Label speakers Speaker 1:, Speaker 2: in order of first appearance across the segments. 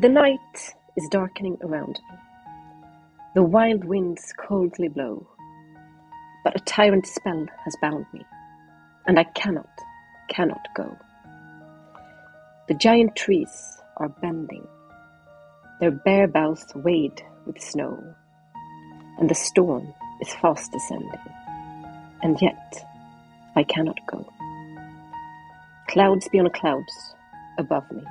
Speaker 1: The night is darkening around me. The wild winds coldly blow. But a tyrant spell has bound me, and I cannot, cannot go. The giant trees are bending, their bare boughs wade with snow, and the storm is fast descending, and yet I cannot go. Clouds beyond clouds above me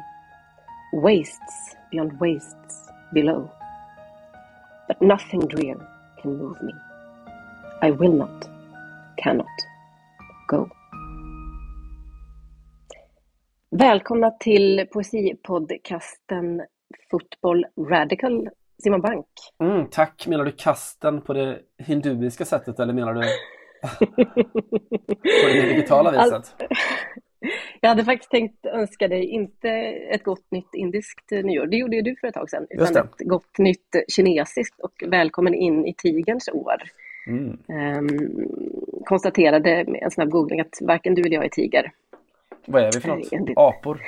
Speaker 1: wastes beyond wastes below. But nothing drear can move me. I will not, cannot go. Välkomna till poesipodcasten Football Radical, Simon Bank.
Speaker 2: Mm, tack. Menar du kasten på det hinduiska sättet eller menar du på det digitala viset?
Speaker 1: Allt- Jag hade faktiskt tänkt önska dig inte ett gott nytt indiskt nyår, det gjorde ju du för ett tag sedan, utan ett gott nytt kinesiskt och välkommen in i tigerns år.
Speaker 2: Mm.
Speaker 1: Ehm, konstaterade med en snabb googling att varken du eller jag är tiger.
Speaker 2: Vad är vi för något?
Speaker 1: Enligt-
Speaker 2: Apor?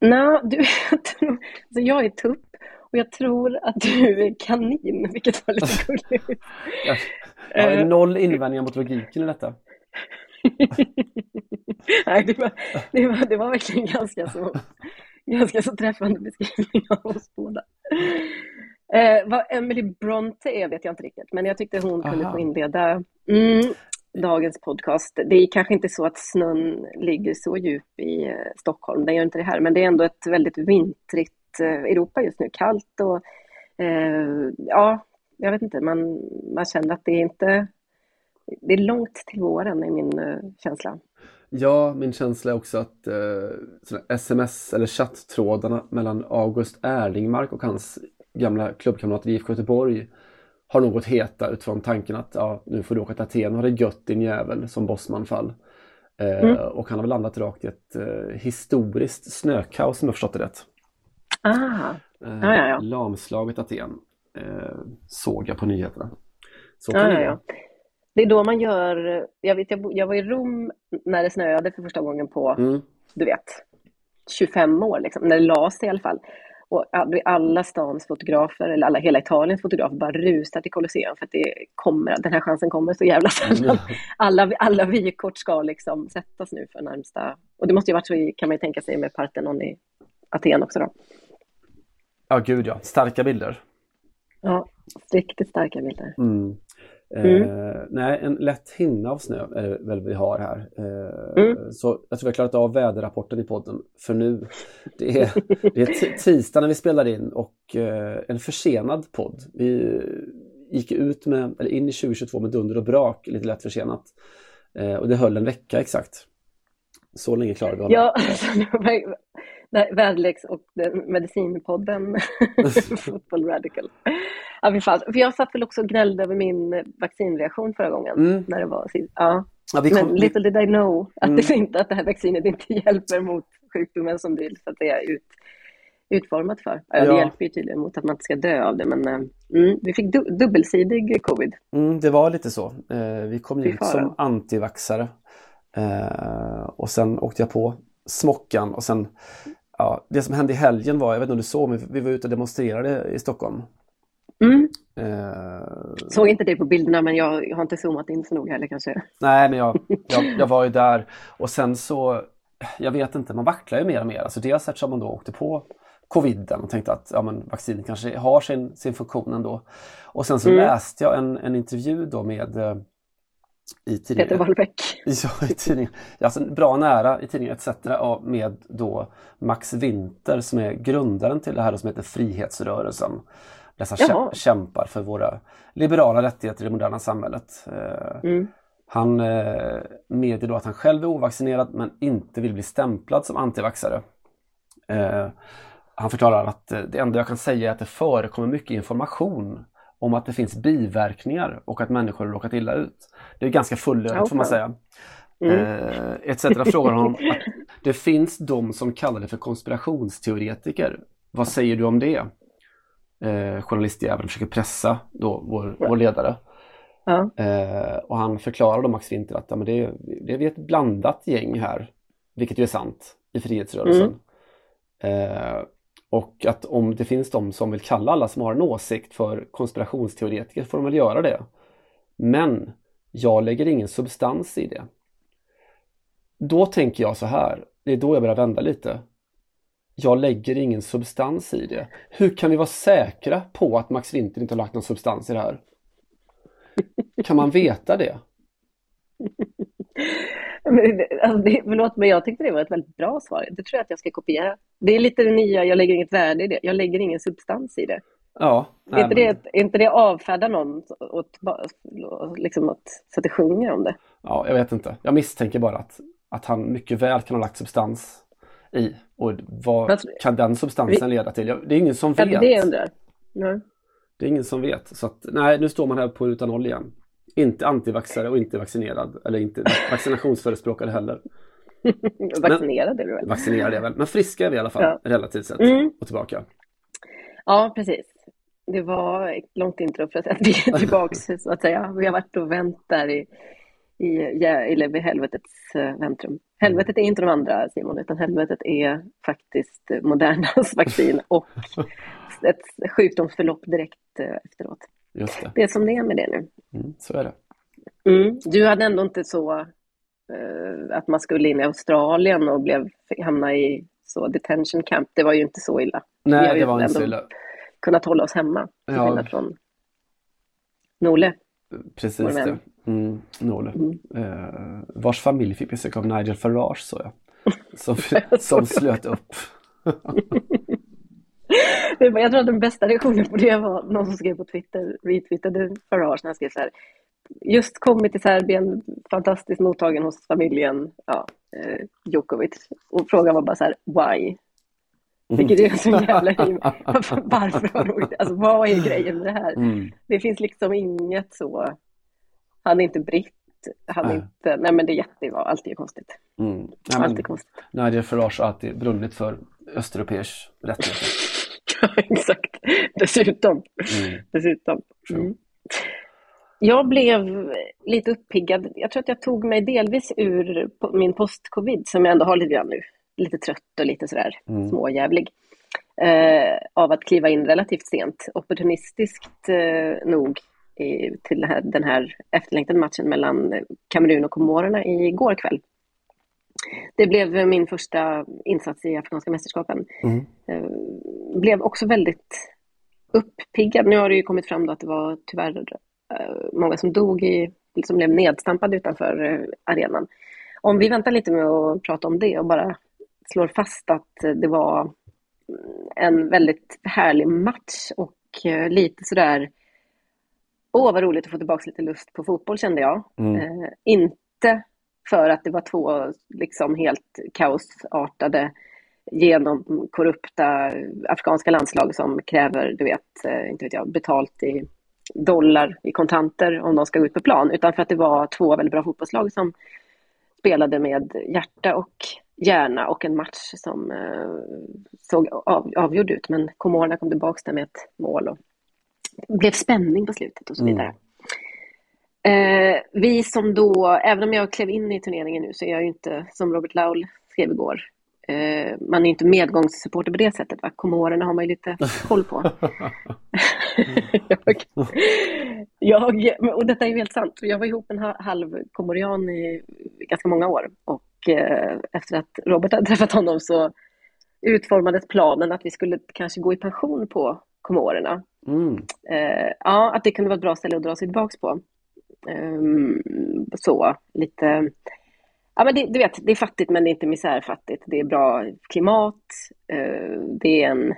Speaker 1: Nej, du, alltså jag är tupp och jag tror att du är kanin, vilket var lite gulligt.
Speaker 2: Jag, har
Speaker 1: Eh.
Speaker 2: noll invändningar mot logiken i detta.
Speaker 1: Nej, det var, det, var, det var verkligen ganska så, ganska så träffande beskrivning av oss båda. Eh, vad Emily Bronte är vet jag inte riktigt, men jag tyckte hon kunde
Speaker 2: Aha.
Speaker 1: få inleda mm, dagens podcast. Det är kanske inte så att snön ligger så djup i eh, Stockholm, den gör inte det här, men det är ändå ett väldigt vintrigt eh, Europa just nu, kallt och eh, ja, jag vet inte, man, man känner att det är inte, det är långt till våren i min eh, känsla.
Speaker 2: Ja, min känsla är också att eh, sms eller chatttrådarna mellan August Erlingmark och hans gamla klubbkamrat i IFK Göteborg har något heta utifrån tanken att ja, nu får du åka till Aten och ha det gött din jävel som Bosman-fall. Eh,
Speaker 1: Mm.
Speaker 2: Och han har väl landat rakt i ett eh, historiskt snökaos om jag förstått det rätt.
Speaker 1: Ah,
Speaker 2: Eh,
Speaker 1: Ja, ja, ja.
Speaker 2: Lamslaget Aten eh, såg jag på nyheterna. Så kan det
Speaker 1: ja, ja. Det är då man gör, jag vet, jag, jag var i Rom när det snöade för första gången på,
Speaker 2: Mm.
Speaker 1: du vet, 25 år, liksom, när det la sig i alla fall. Och all- alla stans fotografer, eller alla, hela Italiens fotografer bara rusar till Colosseum för att det kommer, den här chansen kommer så jävla sällan.
Speaker 2: Mm.
Speaker 1: Alla, alla vykort ska liksom sättas nu för närmsta, och det måste ju varit så i, kan man ju tänka sig med Parthenon i Aten också då.
Speaker 2: Ja, gud ja. Starka bilder.
Speaker 1: Ja, riktigt starka bilder.
Speaker 2: Mm. Eh, nej, en lätt hinna av snö är det väl vi har här. Eh,
Speaker 1: Mm.
Speaker 2: Så jag tror vi har klarat av väderrapporten i podden för nu. Det är, det är tisdag när vi spelar in och eh, en försenad podd. Vi gick ut med, eller in i 2022 med dunder och brak, lite lätt försenat. Och det höll en vecka exakt. Så länge klarade vi hålla.
Speaker 1: Ja, alltså, Väderlex och den medicinpodden Football Radical. Ja, fan. För jag satt väl också och gnällde över min vaccinreaktion förra gången.
Speaker 2: Mm.
Speaker 1: När det var. Ja.
Speaker 2: Ja, kom,
Speaker 1: Men little did I know att,
Speaker 2: Mm.
Speaker 1: det, inte, att det här vaccinet inte hjälper mot sjukdomen som det så att det är ut, utformat för. Ja, Det
Speaker 2: Ja.
Speaker 1: hjälper ju tydligen mot att man inte ska dö av det, men eh, mm, vi fick du, dubbelsidig covid.
Speaker 2: Mm, det var lite så. Eh, vi kom
Speaker 1: Fy
Speaker 2: ut som antivaxare. Eh, och sen åkte jag på smockan och sen ja, det som hände i helgen var, jag vet inte om du såg, men vi var ute och demonstrerade i Stockholm.
Speaker 1: Mm.
Speaker 2: Eh,
Speaker 1: Såg inte det på bilderna, men jag, jag har inte zoomat in så noga heller kanske.
Speaker 2: nej, men jag, jag, jag var ju där och sen så, jag vet inte, man vacklar ju mer och mer. Alltså dels eftersom man då åkte på coviden och tänkte att ja, men vaccinet kanske har sin, sin funktion ändå. Och sen så
Speaker 1: Mm.
Speaker 2: läste jag en, en intervju då med eh, i tidningen.
Speaker 1: Peter Wahlbeck.
Speaker 2: Ja, i tidningen. Alltså, bra nära i tidningen ETC med då Max Winter som är grundaren till det här som heter Frihetsrörelsen. Dessa
Speaker 1: Jaha.
Speaker 2: kämpar för våra liberala rättigheter i det moderna samhället. Eh,
Speaker 1: Mm.
Speaker 2: Han eh, medger då att han själv är ovaccinerad men inte vill bli stämplad som antivaxare. Eh, han förklarar att det enda jag kan säga är att det förekommer mycket information om att det finns biverkningar och att människor har råkat illa ut. Det är ganska fullödigt får man säga.
Speaker 1: Mm.
Speaker 2: Eh, etc. frågar honom att det finns de som kallar det för konspirationsteoretiker. Vad säger du om det? Eh, journalistjäveln försöker pressa då vår, vår ledare.
Speaker 1: Ja.
Speaker 2: Eh, och han förklarar då Max Winter att ja, men det, är, det är ett blandat gäng här, vilket ju är sant i frihetsrörelsen. Eh, och att om det finns de som vill kalla alla som har en åsikt för konspirationsteoretiker får de väl göra det. Men jag lägger ingen substans i det. Då tänker jag så här, det är då jag börjar vända lite. Jag lägger ingen substans i det. Hur kan vi vara säkra på att Max Winter inte har lagt någon substans i det här? Kan man veta det?
Speaker 1: Men, alltså det, förlåt, men jag tyckte det var ett väldigt bra svar. Det tror jag att jag ska kopiera. Det är lite det nya, jag lägger inget värde i det. Jag lägger ingen substans i det.
Speaker 2: Ja.
Speaker 1: är, inte
Speaker 2: nej,
Speaker 1: det
Speaker 2: men-
Speaker 1: är inte det avfärda någon åt, liksom åt, så att det sjunger om det?
Speaker 2: Ja, jag vet inte. Jag misstänker bara att, att han mycket väl kan ha lagt substans i. Och vad
Speaker 1: tror-
Speaker 2: kan den substansen
Speaker 1: Vi-
Speaker 2: leda till? Det är ingen som
Speaker 1: Ja,
Speaker 2: vet.
Speaker 1: det är det. Ja.
Speaker 2: Det är ingen som vet. Så att, nej, nu står man här på ruta noll igen. Inte antivaxare och inte vaccinerad. Eller inte vaccinationsförespråkare heller.
Speaker 1: Vaccinerad är du väl?
Speaker 2: Vaccinerade är väl. Men friska är vi i alla fall,
Speaker 1: Ja.
Speaker 2: relativt sett.
Speaker 1: Mm.
Speaker 2: Och tillbaka.
Speaker 1: Ja, precis. Det var ett långt intro för att vi är tillbaks så att säga. Vi har varit och vänt där i, i, eller vid helvetets eh, väntrum. Helvetet är inte de andra Simon, utan helvetet är faktiskt Modernas vaccin och ett sjukdomsförlopp direkt eh, efteråt.
Speaker 2: Just det.
Speaker 1: Det är som det är med det nu.
Speaker 2: Mm, så är det.
Speaker 1: Mm. Du hade ändå inte så eh, att man skulle in i Australien och blev, hamna i så detention camp. Det var ju inte så illa.
Speaker 2: Nej, det var inte så illa.
Speaker 1: kunnat hålla oss hemma. Till
Speaker 2: Ja.
Speaker 1: skillnad från Nole.
Speaker 2: Precis det. Mm, Nole.
Speaker 1: Mm.
Speaker 2: Eh, vars familj fick besök av Nigel Farage så jag. Som, som slöt upp.
Speaker 1: Det Jag tror att den bästa reaktionen på det var någon som skrev på Twitter, retweetade Farage när han skrev så här. Just kommit till Serbien, fantastiskt mottagen hos familjen ja, eh, Djokovic. Och frågan var bara så här, why? Vilket är så jävla Varför har de? Alltså vad är grejen med det här?
Speaker 2: Mm.
Speaker 1: Det finns liksom inget så, han är inte britt, han är
Speaker 2: Nej.
Speaker 1: inte, nej men det är jätte, allt är konstigt.
Speaker 2: Mm. Nej, men
Speaker 1: Allt är konstigt.
Speaker 2: Nigel Farage har alltid brunnit för östeuropeisk rättigheter.
Speaker 1: Exakt. Dessutom.
Speaker 2: Mm.
Speaker 1: Dessutom. Mm. Jag blev lite uppiggad. Jag tror att jag tog mig delvis ur min post-covid som jag ändå har lite grann nu. Lite trött och lite sådär
Speaker 2: Mm.
Speaker 1: småjävlig. Eh, av att kliva in relativt sent. Opportunistiskt eh, nog i, till här, den här efterlängtade matchen mellan Kamerun och Komorerna igår kväll. Det blev min första insats i Afrikanska mästerskapen.
Speaker 2: Mm.
Speaker 1: Eh, blev också väldigt uppiggad. Nu har det ju kommit fram att det var tyvärr eh, många som dog i, som blev nedstampade utanför eh, arenan. Om vi väntar lite med att prata om det och bara slår fast att det var en väldigt härlig match och lite sådär Åh, vad roligt att få tillbaka lite lust på fotboll kände jag.
Speaker 2: Mm.
Speaker 1: Eh, inte för att det var två liksom helt kaosartade genomkorrupta afrikanska landslag som kräver, du vet, eh, inte vet jag, betalt i dollar i kontanter om de ska ut på plan, utan för att det var två väldigt bra fotbollslag som spelade med hjärta och hjärna och en match som eh, såg av, avgjord ut, men Comorerna kom tillbaka där med ett mål och det blev spänning på slutet och så
Speaker 2: Mm.
Speaker 1: Eh, vi som då, även om jag klev in i turneringen nu så är jag ju inte, som Robert Laul skrev igår, eh, man är inte medgångssupporter på det sättet. Va? Komorerna har man ju lite koll på. jag, jag, och detta är ju helt sant. Jag var ihop med en ha- halv komorian i ganska många år och eh, efter att Robert hade träffat honom så utformades planen att vi skulle kanske gå i pension på Komorerna.
Speaker 2: Mm.
Speaker 1: Eh, ja, att det kunde vara ett bra ställe att dra sig tillbaks på. Um, så, lite... Ja, men det, du vet, det är fattigt men det är inte misärfattigt. Det är bra klimat. Uh, det är en...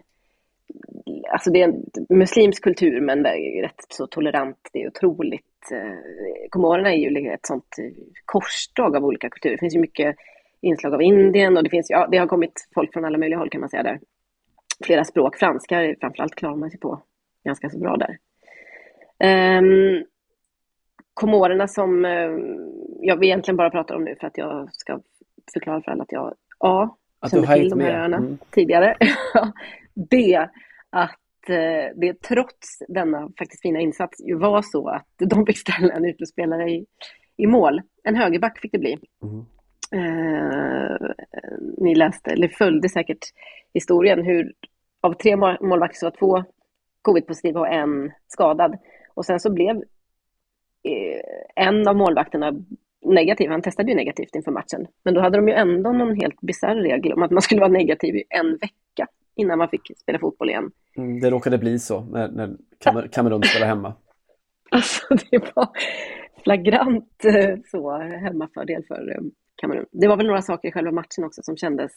Speaker 1: Alltså det är en muslimsk kultur men det är rätt så tolerant. Det är otroligt... Eh, Komorerna är ju liksom ett sånt korsdrag av olika kulturer. Det finns ju mycket inslag av Indien och det finns ja, det har kommit folk från alla möjliga håll kan man säga där. Flera språk, franska framförallt klarar man sig på ganska så bra där. Um, Komorerna som uh, jag egentligen bara pratar om nu för att jag ska förklara för alla att jag A.
Speaker 2: Att
Speaker 1: kände till de här
Speaker 2: med.
Speaker 1: öarna
Speaker 2: Mm.
Speaker 1: tidigare. B. Att uh, det trots denna faktiskt fina insats ju var så att de fick ställa en utespelare i, i mål. En högerback fick det bli.
Speaker 2: Mm.
Speaker 1: Eh, ni läste, eller följde säkert historien hur av tre mål- målvakter så var två covid-positiva och en skadad. Och sen så blev eh, en av målvakterna negativ. Han testade ju negativt inför matchen. Men då hade de ju ändå någon helt bisarr regel om att man skulle vara negativ i en vecka innan man fick spela fotboll igen.
Speaker 2: Mm, Det råkade bli så när, när Kamer Kamerun spelade hemma.
Speaker 1: Alltså det var flagrant eh, så hemmafördel för eh, Kamerun. Det var väl några saker i själva matchen också som kändes...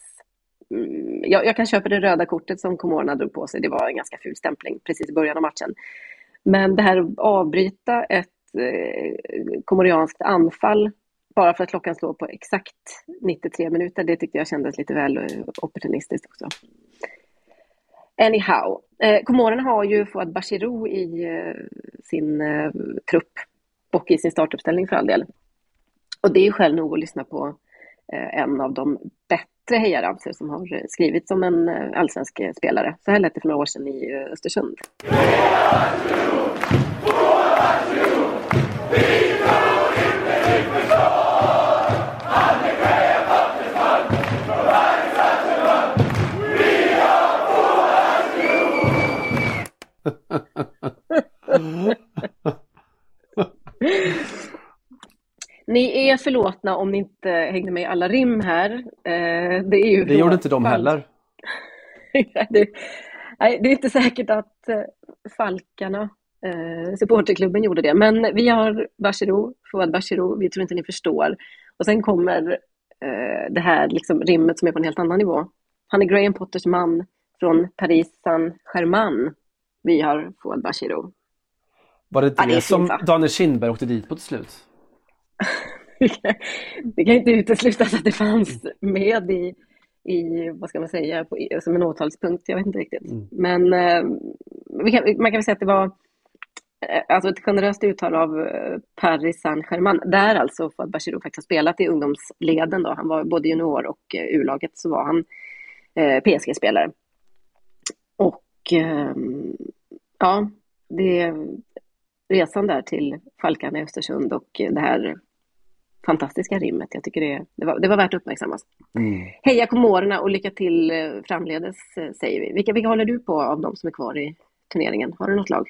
Speaker 1: Mm, jag, jag kan köpa det röda kortet som Komorerna drog på sig. Det var en ganska ful stämpling precis i början av matchen. Men det här att avbryta ett eh, komorianskt anfall bara för att klockan slår på exakt 93 minuter, det tyckte jag kändes lite väl eh, opportunistiskt också. Anyhow, eh, Komorerna har ju Fouad Bachirou i eh, sin eh, trupp och i sin startuppställning för all del. Och det är ju skäl nog att lyssna på eh, en av de bättre hejaramsor som har skrivits om en eh, allsvensk spelare. Så här lät det för några år sedan i eh, Östersund. Ni är förlåtna om ni inte hängde med i alla rim här. Eh, det är ju
Speaker 2: Det gjorde inte de
Speaker 1: Falk-
Speaker 2: heller.
Speaker 1: det, nej, det är inte säkert att eh, Falkarna, eh, supporterklubben, gjorde det. Men vi har Bachirou, Fouad Bachirou, vi tror inte ni förstår. Och sen kommer eh, det här liksom, rimmet som är på en helt annan nivå. Han är Graham Potters man från Paris Saint-Germain. Vi har Fouad Bachirou.
Speaker 2: Var det
Speaker 1: Ja, det är
Speaker 2: det som
Speaker 1: fint?
Speaker 2: Daniel Kindberg åkte dit på till slut?
Speaker 1: det kan inte uteslutas att det fanns med i, i vad ska man säga, på, som en åtalspunkt. Jag vet inte riktigt.
Speaker 2: Mm.
Speaker 1: Men eh, kan, man kan väl säga att det var eh, alltså ett generöst uttal av eh, Paris Saint-Germain. Där alltså, för att Bachirou faktiskt har spelat i ungdomsleden då. Han var både junior och U-laget så var han PSG-spelare. Och eh, ja, det resan där till Falkarna i Östersund och det här fantastiska rimmet. Jag tycker det, det, var, det var värt att uppmärksammas.
Speaker 2: Mm.
Speaker 1: Heja Komorerna och lycka till eh, framledes eh, säger vi. Vilka, vilka håller du på av de som är kvar i turneringen? Har du något lag?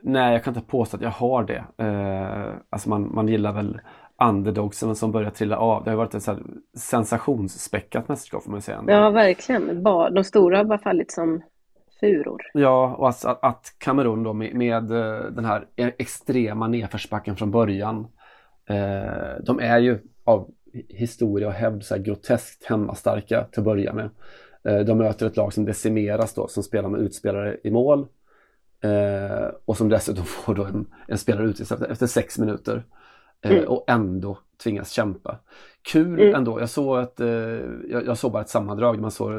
Speaker 2: Nej, jag kan inte påstå att jag har det. Eh, alltså man, man gillar väl underdogsen som börjar trilla av. Det har varit ett så här sensationsspäckat mästerskap får man säga.
Speaker 1: Ja, verkligen. De stora har bara fallit som furor.
Speaker 2: Ja, och att, Kamerun då med, med eh, den här e- extrema nedförsbacken från början. Eh, de är ju av historia och hävd så här groteskt hemmastarka till att börja med. Eh, de möter ett lag som decimeras då, som spelar med utspelare i mål. Eh, och som dessutom får då en, en spelare utvisad efter, efter sex minuter. Eh,
Speaker 1: Mm.
Speaker 2: Och ändå tvingas kämpa. Kul
Speaker 1: Mm.
Speaker 2: ändå. Jag såg, ett, eh, jag, jag såg bara ett sammandrag där man såg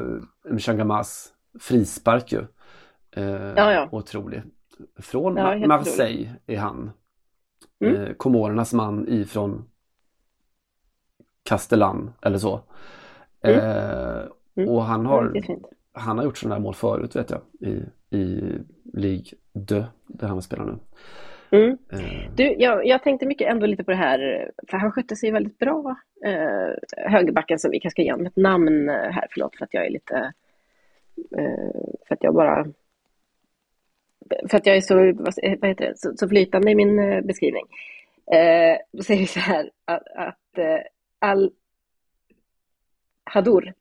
Speaker 2: Mchangamas frispark ju. Eh,
Speaker 1: Ja, ja.
Speaker 2: Otrolig. Från
Speaker 1: Ja,
Speaker 2: Marseille är han.
Speaker 1: Mm.
Speaker 2: Eh, Komorernas man ifrån Castellan eller så.
Speaker 1: Mm.
Speaker 2: Eh,
Speaker 1: Mm.
Speaker 2: Och han har, han har gjort sådana här mål förut vet jag. I, i Ligue 2 där han spelar nu.
Speaker 1: Mm.
Speaker 2: Eh,
Speaker 1: Du, jag, jag tänkte mycket ändå lite på det här, för han skötte sig väldigt bra, eh, högerbacken, som vi kanske ska ge honom ett namn eh, här, förlåt för att jag är lite, för att jag bara, för att jag är så, vad, heter det, så, så flytande i min eh, beskrivning. Eh, då säger vi så här, att, att eh, Al Hadour,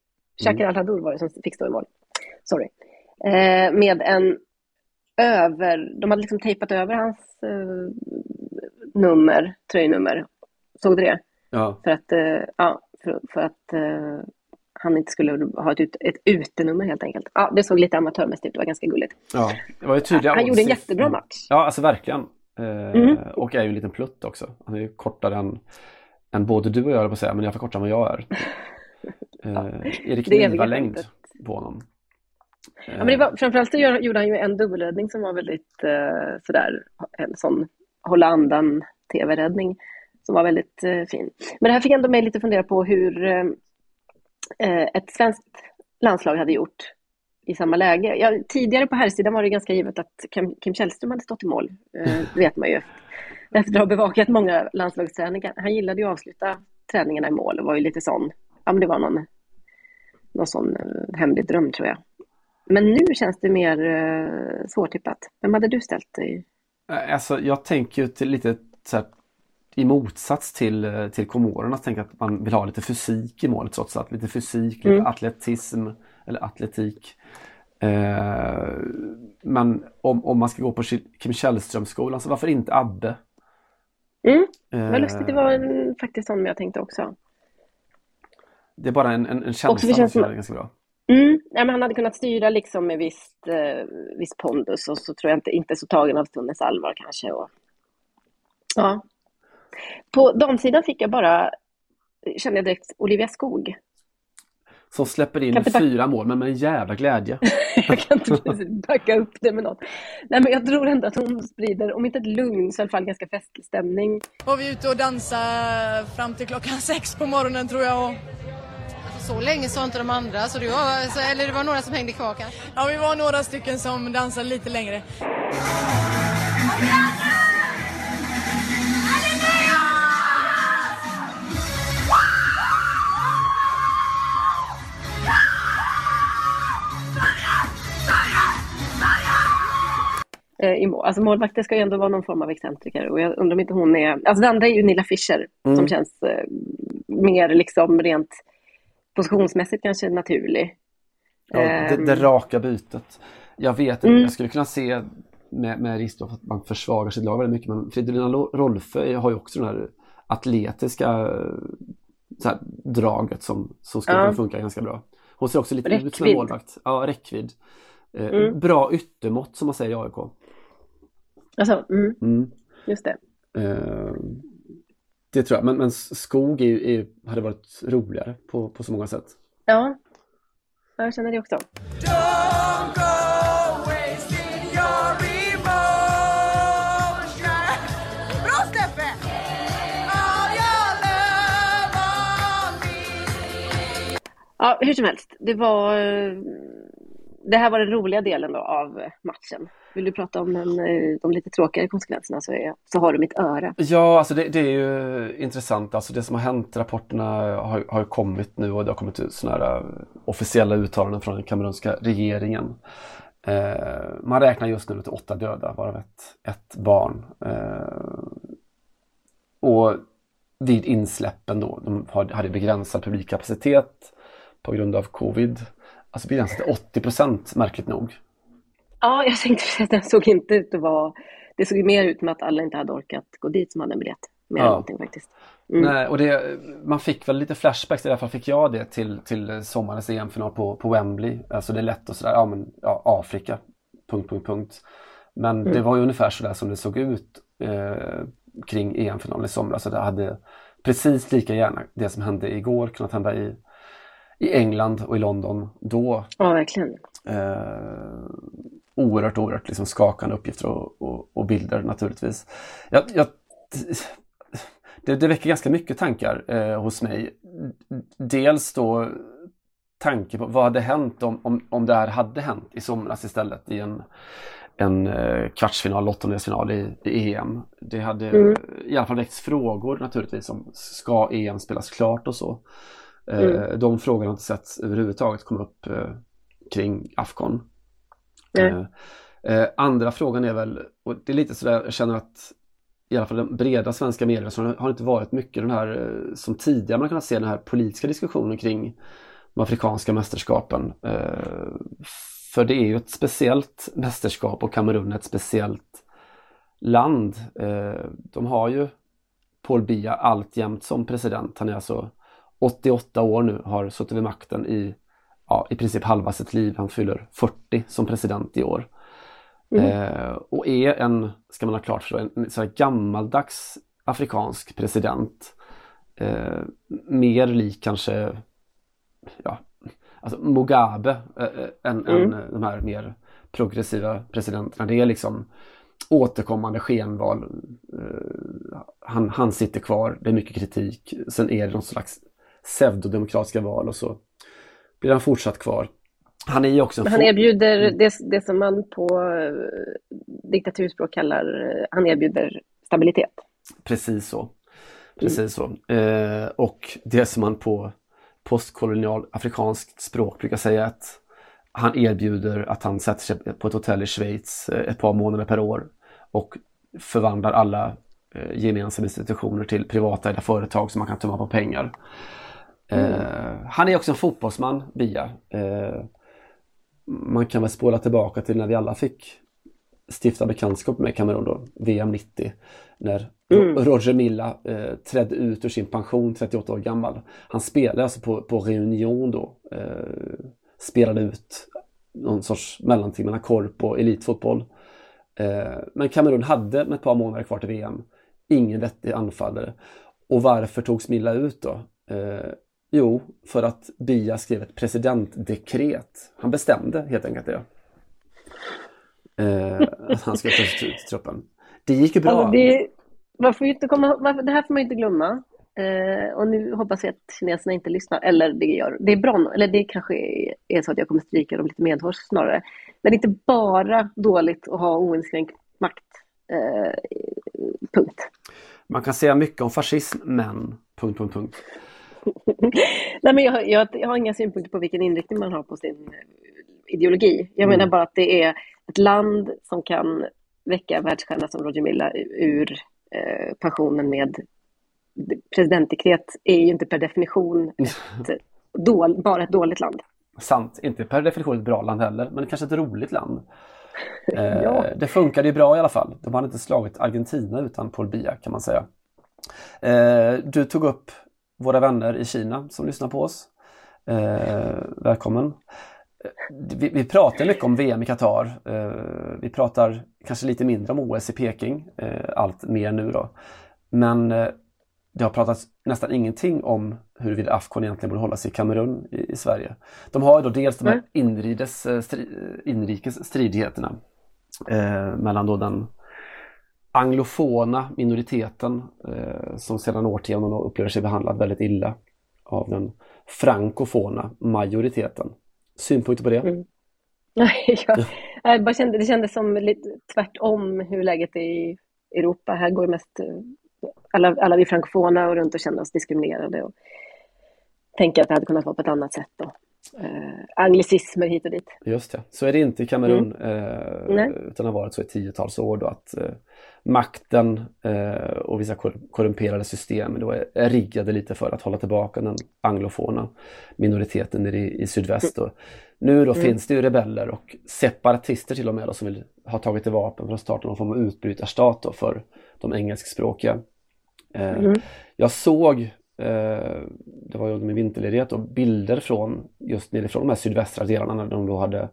Speaker 1: Shakir Al Hadour var det som fick stå i mål, sorry, eh, med en över, de hade liksom tejpat över hans eh, nummer, tröjnummer. Såg du det?
Speaker 2: Ja.
Speaker 1: För att, eh, ja, för, för att eh, han inte skulle ha ett, ut, ett utenummer helt enkelt. Ja, det såg lite amatörmässigt ut, det var ganska gulligt.
Speaker 2: ja. Det var ju tydliga
Speaker 1: Han gjorde en jättebra match.
Speaker 2: Ja, alltså verkligen. Eh,
Speaker 1: Mm.
Speaker 2: Och är ju en liten plutt också. Han är ju kortare än, än både du och jag, på att säga, men i alla fall kortare än vad jag är. Eh, Erik
Speaker 1: Det eviga
Speaker 2: Niva längd
Speaker 1: skämtet.
Speaker 2: på honom.
Speaker 1: Ja, men det var, framförallt så gör- gjorde han ju en dubbelräddning som var väldigt eh, sådär, en sån hålla andan tv-räddning som var väldigt eh, fin. Men det här fick ändå mig lite fundera på hur eh, eh, Eh, ett svenskt landslag hade gjort i samma läge. Ja, tidigare på herrsidan var det ganska givet att Kim, Kim Källström hade stått i mål. Eh, det vet man ju. Efter att ha bevakat många landslagsträningar. Han gillade ju att avsluta träningarna i mål och var ju lite sån, ja men det var någon, någon sån eh, hemlig dröm tror jag. Men nu känns det mer eh, svårtippat. Vem hade du ställt dig?
Speaker 2: Eh, alltså jag tänker ju till lite så här, i motsats till, eh, till Komorerna, så tänker jag att man vill ha lite fysik i målet trots allt. Lite fysik, lite
Speaker 1: Mm.
Speaker 2: atletism eller atletik. Eh, men om, om man ska gå på Kim Källström-skolan, så varför inte Abbe?
Speaker 1: Mm,
Speaker 2: Eh,
Speaker 1: vad lustigt, det var en, faktiskt sån jag tänkte också.
Speaker 2: Det är bara en, en, en känsla
Speaker 1: känns
Speaker 2: som
Speaker 1: som-
Speaker 2: är ganska bra.
Speaker 1: Mm, ja, men han hade kunnat styra liksom med visst, eh, viss pondus och så tror jag inte, inte så tagen av stundens allvar kanske. Och... Ja. På damsidan fick jag bara, kände jag direkt, Olivia Skog.
Speaker 2: Som släpper in fyra mål, men med en jävla glädje.
Speaker 1: jag kan inte backa upp det med något. Nej, men jag tror ändå att hon sprider, om inte ett lugn, så i alla fall ganska festlig stämning.
Speaker 3: var vi ute och dansade fram till klockan sex på morgonen tror jag. Och,
Speaker 4: Så länge sa inte de andra, så det var, så, eller det var några som hängde kvar kanske.
Speaker 3: ja, vi var några stycken som dansade lite längre.
Speaker 1: I mål. Alltså målvakter ska ju ändå vara någon form av excentriker och jag undrar om inte hon är, alltså det andra är ju Nilla Fischer som känns eh, mer liksom rent positionsmässigt kanske naturlig.
Speaker 2: Ja, det,
Speaker 1: Ehm.
Speaker 2: det raka bytet. Jag vet
Speaker 1: Mm.
Speaker 2: jag skulle kunna se med, med risk att man försvagar sitt lag väldigt mycket, men Fridolina Rolfö har ju också den här atletiska eh, så här, draget som, som skulle
Speaker 1: Ja.
Speaker 2: kunna funka ganska bra. Hon ser också lite ut som en
Speaker 1: Räckvidd.
Speaker 2: målvakt. Ja, räckvidd. Eh,
Speaker 1: Mm.
Speaker 2: Bra yttermått som man säger i AIK.
Speaker 1: Alltså, mm,
Speaker 2: Mm.
Speaker 1: just det.
Speaker 2: Eh, det tror jag, men, men skog är, är, hade varit roligare på, på så många sätt.
Speaker 1: Ja, Ja, jag känner det också. Ja, hur som helst, det var eh, det här var den roliga delen då av eh, matchen. Vill du prata om den, eh, de lite tråkigare konsekvenserna så, är så har du mitt öra.
Speaker 2: Ja, alltså det, det är ju intressant. Alltså det som har hänt, rapporterna har, har ju kommit nu och det har kommit ut sådana här eh, officiella uttalanden från den kamerunska regeringen. Eh, man räknar just nu till åtta döda, varav ett, ett barn. Eh, och vid insläppen då, de hade begränsad publikkapacitet på grund av covid. Alltså begränsat till 80 procent, märkligt nog.
Speaker 1: Ja, jag tänkte precis att den såg inte ut att vara... Det såg mer ut som att alla inte hade orkat gå dit som hade en biljett. Mer än
Speaker 2: Ja.
Speaker 1: någonting faktiskt. Mm.
Speaker 2: Nej, och det, man fick väl lite flashbacks, i alla fall fick jag det till, till sommarens EM-final på, på Wembley. Alltså det är lätt och sådär, ja men ja, Afrika, punkt, punkt, punkt. Men det var ju ungefär sådär som det såg ut eh, kring EM-finalen i somras. Så det hade precis lika gärna det som hände igår kunnat hända i, i England och i London då.
Speaker 1: Ja, verkligen.
Speaker 2: Eh, oerhört, oerhört liksom skakande uppgifter och, och, och bilder naturligtvis. Jag, jag, det, det väcker ganska mycket tankar eh, hos mig. Dels då tanke på vad hade hänt om, om, om det här hade hänt i somras istället i en, en eh, kvartsfinal, åttondelsfinal i, i EM. Det hade
Speaker 1: Mm.
Speaker 2: i alla fall väckts frågor naturligtvis om ska EM spelas klart och så. Eh,
Speaker 1: Mm.
Speaker 2: De frågorna har inte setts överhuvudtaget komma upp eh, kring Afcon.
Speaker 1: Nej.
Speaker 2: Eh, eh, andra frågan är väl, och det är lite sådär, jag känner att i alla fall den breda svenska media så har inte varit mycket den här, eh, som tidigare man kunnat se, den här politiska diskussionen kring de afrikanska mästerskapen. Eh, för det är ju ett speciellt mästerskap och Kamerun är ett speciellt land. Eh, de har ju Paul Biya alltjämt som president. Han är alltså 88 år nu, har suttit vid makten i ja, i princip halva sitt liv. Han fyller 40 som president i år. Mm. Eh, och är en, ska man ha klart för en, en så gammaldags afrikansk president. Eh, mer lik kanske ja, alltså Mugabe äh, än, mm. än de här mer progressiva presidenterna. Det är liksom återkommande skenval. Uh, han, han sitter kvar, det är mycket kritik. Sen är det någon slags pseudodemokratiska val och så blir han fortsatt kvar. Han är ju också
Speaker 1: han erbjuder mm. det, det som man på diktaturspråk kallar, han erbjuder stabilitet.
Speaker 2: Precis så. Precis mm. så. Eh, och det som man på postkolonial afrikanskt språk brukar säga att han erbjuder att han sätter sig på ett hotell i Schweiz eh, ett par månader per år och förvandlar alla eh, gemensamma institutioner till privatägda företag som man kan tumma på pengar. Mm. Eh, han är också en fotbollsman, Bia. Eh, man kan väl spåra tillbaka till när vi alla fick stifta bekantskap med Kamerun då, VM 90. När mm. Roger Milla eh, trädde ut ur sin pension 38 år gammal. Han spelade alltså på, på Reunion då. Eh, spelade ut någon sorts mellanting mellan korp och elitfotboll. Men Kamerun hade med ett par månader kvar till VM ingen vettig anfallare. Och varför togs Milla ut då? Jo, för att Bia skrev ett presidentdekret. Han bestämde helt enkelt det. Eh, att han ska tas ut truppen. Det gick ju bra. Alltså
Speaker 1: det, man får inte komma, det här får man inte glömma. Eh, och nu hoppas jag att kineserna inte lyssnar, eller det gör det är bra, eller det kanske är så att jag kommer stryka dem lite medhårs snarare. Men det är inte bara dåligt att ha oinskränkt makt. Eh, punkt.
Speaker 2: Man kan säga mycket om fascism, men... Punkt, punkt, punkt.
Speaker 1: Nej, men jag, jag, jag, har inga synpunkter på vilken inriktning man har på sin ideologi. Jag mm. menar bara att det är ett land som kan väcka världsstjärna som Roger Milla ur eh, pensionen med presidentdekret är ju inte per definition ett dål, bara ett dåligt land.
Speaker 2: Sant, inte per definition ett bra land heller, men kanske ett roligt land. Eh, ja. Det funkade ju bra i alla fall. De hade inte slagit Argentina utan Paul Biya kan man säga. Eh, du tog upp våra vänner i Kina som lyssnar på oss. Eh, välkommen! Vi, vi, pratar mycket om VM i Qatar. Eh, vi pratar kanske lite mindre om OS i Peking, eh, allt mer nu då. Men eh, det har pratats nästan ingenting om huruvida Afcon egentligen borde hållas i Kamerun i, i Sverige. De har då dels de här inrides, eh, stri, inrikes stridigheterna eh, mellan då den anglofona minoriteten eh, som sedan årtionden upplever sig behandlad väldigt illa av den frankofona majoriteten. Synpunkter på det? Mm.
Speaker 1: Nej, jag, jag bara kände, det kändes som lite tvärtom hur läget är i Europa. Här går mest alla, alla vi frankofona och runt och känner oss diskriminerade och tänker att det hade kunnat vara på ett annat sätt. Då. Eh, anglicismer hit och dit.
Speaker 2: Just det, så är det inte i Kamerun mm. eh, utan har varit så i tiotals år då att eh, makten eh, och vissa korrumperade system då är, riggade lite för att hålla tillbaka den anglofona minoriteten i, i sydväst. Mm. nu då mm. finns det ju rebeller och separatister till och med då, som vill ha tagit till vapen för att starta någon form av utbrytarstat då för de engelskspråkiga. Eh, mm. Jag såg, eh, det var ju under min vinterledighet, och bilder från just nerifrån de här sydvästra delarna när de då hade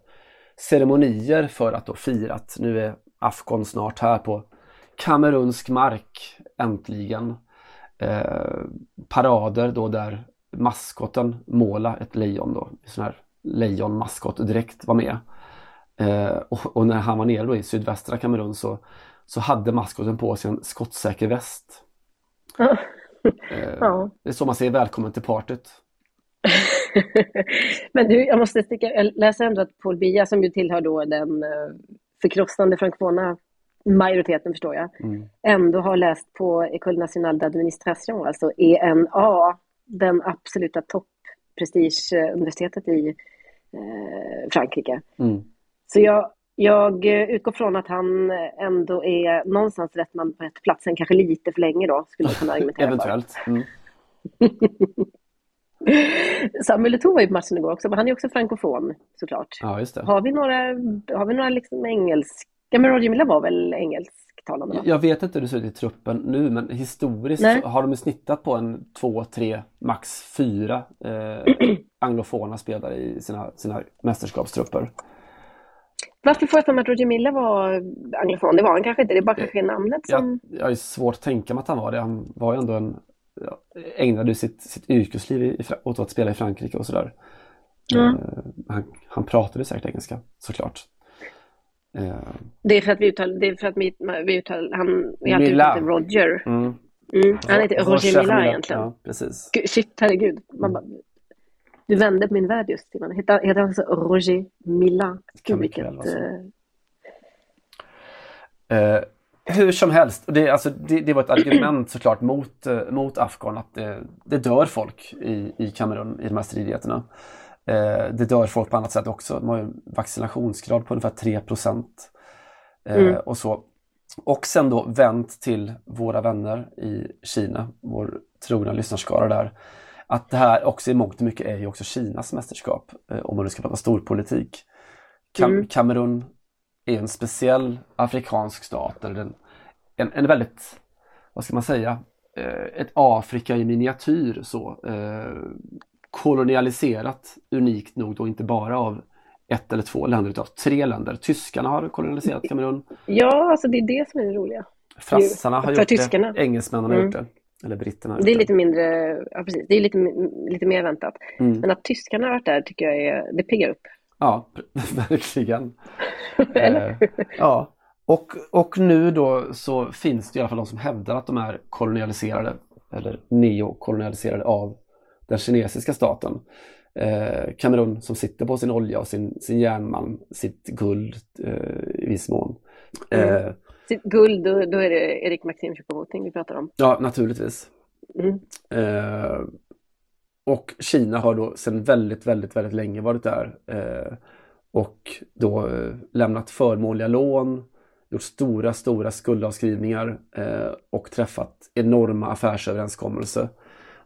Speaker 2: ceremonier för att då fira att nu är Afghan snart här på kamerunsk mark äntligen. Eh, parader då där maskoten Måla, ett lejon då, sån här lejonmaskot direkt var med. Eh, och, och, när han var nere då i sydvästra Kamerun så, så hade maskoten på sig en skottsäker väst. eh, ja. Det är så man säger välkommen till partyt.
Speaker 1: Men du, jag måste sticka, jag läser ändå att Paul Biya som ju tillhör då den eh, förkrossande frankofona majoriteten förstår jag, mm. ändå har läst på École Nationale d'Administration, alltså ENA, den absoluta topprestigeuniversitetet i eh, Frankrike. Mm. Så jag, jag utgår från att han ändå är någonstans rätt man på rätt plats, sen kanske lite för länge då, skulle man kunna argumentera
Speaker 2: Eventuellt. Mm.
Speaker 1: Samuel Eto'o var ju på matchen igår också, men han är också frankofon såklart.
Speaker 2: Ja, just det.
Speaker 1: Har vi några, har vi några liksom engelska, men Roger Milla var väl engelsktalande va?
Speaker 2: Jag vet inte hur det ser ut i truppen nu men historiskt har de snittat på en två, tre, max fyra eh, anglofona spelare i sina, sina mästerskapstrupper.
Speaker 1: Varför får jag för mig att Roger Milla var anglofon? Det var han kanske inte, det är bara kanske namnet som...
Speaker 2: Jag, jag är svårt att tänka mig att han var det. Han var ju ändå en, ja, ägnade sitt, sitt yrkesliv i, åt att spela i Frankrike och sådär.
Speaker 1: Mm.
Speaker 2: Eh, han, han pratade säkert engelska såklart. Eh,
Speaker 1: Det är för att vi uttalar, det är för att vi, vi uttalar, han, vi alltid det Roger.
Speaker 2: mm.
Speaker 1: Mm. Han heter Roger Milla egentligen.
Speaker 2: Ja, precis.
Speaker 1: Gud, Shit, herregud. Man bara, du vände på min värld just innan. Heter, han så Roger Milla?
Speaker 2: Kan
Speaker 1: Gud,
Speaker 2: så.
Speaker 1: eh,
Speaker 2: Eh, hur som helst, det, alltså, det, det var ett argument såklart mot, mot Afghan att det, det dör folk i, i Kamerun i de här stridigheterna. Eh, det dör folk på annat sätt också. De har en vaccinationsgrad på ungefär 3 procent. Eh,
Speaker 1: Mm.
Speaker 2: och, så. och sen då vänt till våra vänner i Kina, vår trogna lyssnarskara där. Att det här också i mångt och mycket är ju också Kinas mästerskap, eh, om man nu ska prata storpolitik. Kam-
Speaker 1: Mm.
Speaker 2: Kamerun är en speciell afrikansk stat, eller en, en, en väldigt, vad ska man säga, eh, ett Afrika i miniatyr så. Kolonialiserat unikt nog då inte bara av ett eller två länder utan tre länder. Tyskarna har kolonialiserat Kamerun.
Speaker 1: Ja, alltså det är det som är det roliga.
Speaker 2: Frassarna har
Speaker 1: För
Speaker 2: gjort
Speaker 1: tyskarna.
Speaker 2: det. Engelsmännen har
Speaker 1: Mm.
Speaker 2: gjort det. Eller britterna har gjort
Speaker 1: Det är lite mindre, ja precis, det är lite, lite mer väntat.
Speaker 2: Mm.
Speaker 1: Men att tyskarna har varit där tycker jag är, det piggar upp.
Speaker 2: Ja, verkligen. Eh, ja, och, och nu då så finns det i alla fall de som hävdar att de är kolonialiserade eller neokolonialiserade av den kinesiska staten. Eh, Kamerun som sitter på sin olja och sin, sin järnmalm, sitt guld eh, i viss mån. Eh,
Speaker 1: Sitt guld, då, då är det Erik Maxim Choupo-Moting vi pratar om.
Speaker 2: ja, naturligtvis.
Speaker 1: Mm.
Speaker 2: Eh, och Kina har då sedan väldigt, väldigt, väldigt länge varit där eh, och då eh, lämnat förmånliga lån, gjort stora, stora skuldavskrivningar och träffat enorma affärsöverenskommelser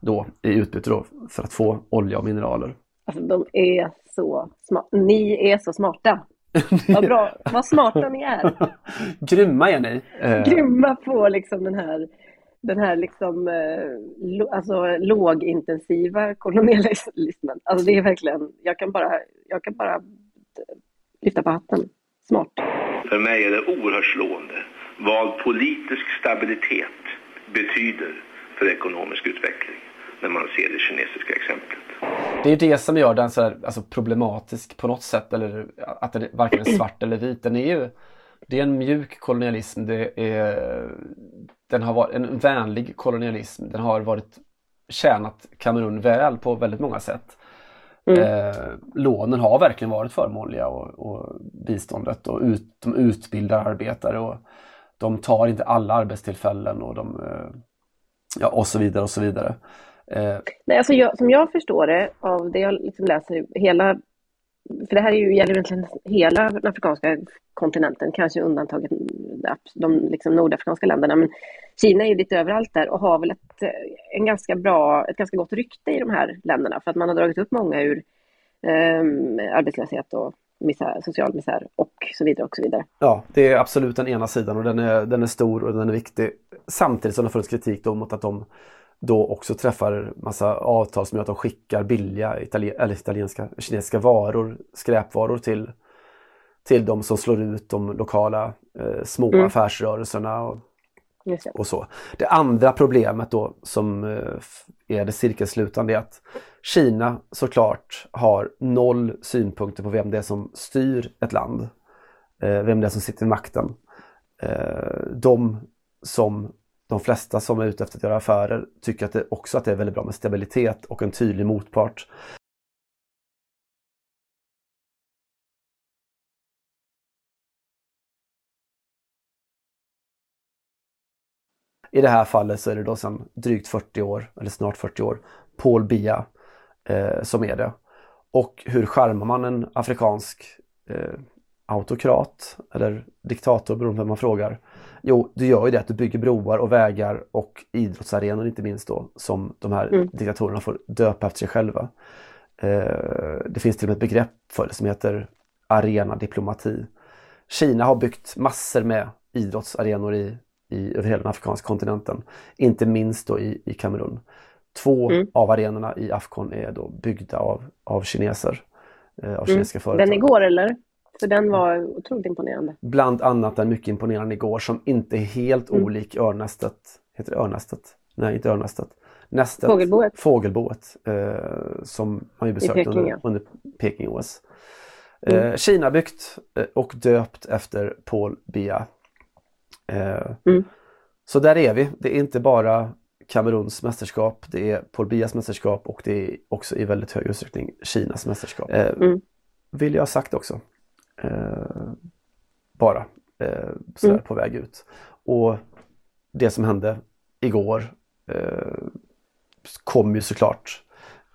Speaker 2: då i utbyte då för att få olja och mineraler.
Speaker 1: Alltså de är så smarta. Ni är så smarta. Vad bra, vad smarta ni är.
Speaker 2: Grymma är ni! Eh,
Speaker 1: Grymma på liksom den här, den här liksom, eh, alltså lågintensiva kolonialismen. Alltså det är verkligen, jag kan bara, jag kan bara lyfta på hatten. Smart.
Speaker 5: För mig är det oerhört slående vad politisk stabilitet betyder för ekonomisk utveckling när man ser det kinesiska exemplet.
Speaker 2: Det är det som gör den så här, alltså problematisk på något sätt, eller att den varken är svart eller vit. Den är ju, det är en mjuk kolonialism, det är, den har varit en vänlig kolonialism. Den har varit tjänat Kamerun väl på väldigt många sätt. Eh, lånen har verkligen varit förmånliga och, och biståndet och ut, de utbildar arbetare och de tar inte alla arbetstillfällen och de eh, ja, och så vidare och så vidare. Eh,
Speaker 1: Nej, alltså jag, som jag förstår det av det jag liksom läser, hela, för det här är ju, gäller egentligen hela den afrikanska kontinenten, kanske undantaget de liksom nordafrikanska länderna, men Kina är ju lite överallt där och har väl ett, en ganska bra, ett ganska gott rykte i de här länderna för att man har dragit upp många ur um, arbetslöshet och misär, social misär och så vidare och så vidare.
Speaker 2: Ja, det är absolut den ena sidan och den är, den är stor och den är viktig. Samtidigt som det har funnits kritik då mot att de då också träffar massa avtal som gör att de skickar billiga italien, italienska, kinesiska varor, skräpvaror till, till de som slår ut de lokala eh, små
Speaker 1: Mm.
Speaker 2: affärsrörelserna och, och så. Det andra problemet då som eh, är det cirkelslutande är att Kina såklart har noll synpunkter på vem det är som styr ett land. Eh, vem det är som sitter i makten. Eh, de som de flesta som är ute efter att göra affärer tycker att det också att det är väldigt bra med stabilitet och en tydlig motpart. I det här fallet så är det då sedan drygt 40 år, eller snart 40 år, Paul Bia eh, som är det. Och hur charmar man en afrikansk eh, autokrat eller diktator beroende på vem man frågar. Jo, du gör ju det att du bygger broar och vägar och idrottsarenor inte minst då som de här
Speaker 1: Mm.
Speaker 2: diktatorerna får döpa efter sig själva. Eh, det finns till och med ett begrepp för det som heter arenadiplomati. Kina har byggt massor med idrottsarenor i, i, över hela den afrikanska kontinenten. Inte minst då i, i Kamerun. Två
Speaker 1: Mm.
Speaker 2: av arenorna i Afcon är då byggda av, av kineser. Eh, av kinesiska företag.
Speaker 1: Mm. Den igår eller? För den var otroligt imponerande.
Speaker 2: Bland annat den mycket imponerande igår som inte är helt
Speaker 1: Mm.
Speaker 2: olik Örnästet. Heter det Örnästet? Nej, inte Örnästet. Nästet.
Speaker 1: Fågelboet.
Speaker 2: Fågelboet. Eh, som man ju besökt
Speaker 1: Peking,
Speaker 2: under,
Speaker 1: ja.
Speaker 2: under Peking-OS. Eh,
Speaker 1: Mm.
Speaker 2: Kina byggt eh, och döpt efter Paul Biya. Eh,
Speaker 1: Mm.
Speaker 2: Så där är vi. Det är inte bara Kameruns mästerskap, det är Paul Bias mästerskap och det är också i väldigt hög utsträckning Kinas mästerskap. Eh,
Speaker 1: Mm.
Speaker 2: Vill jag ha sagt också. Eh, bara eh, sådär
Speaker 1: Mm.
Speaker 2: på väg ut. Och det som hände igår eh, kom ju såklart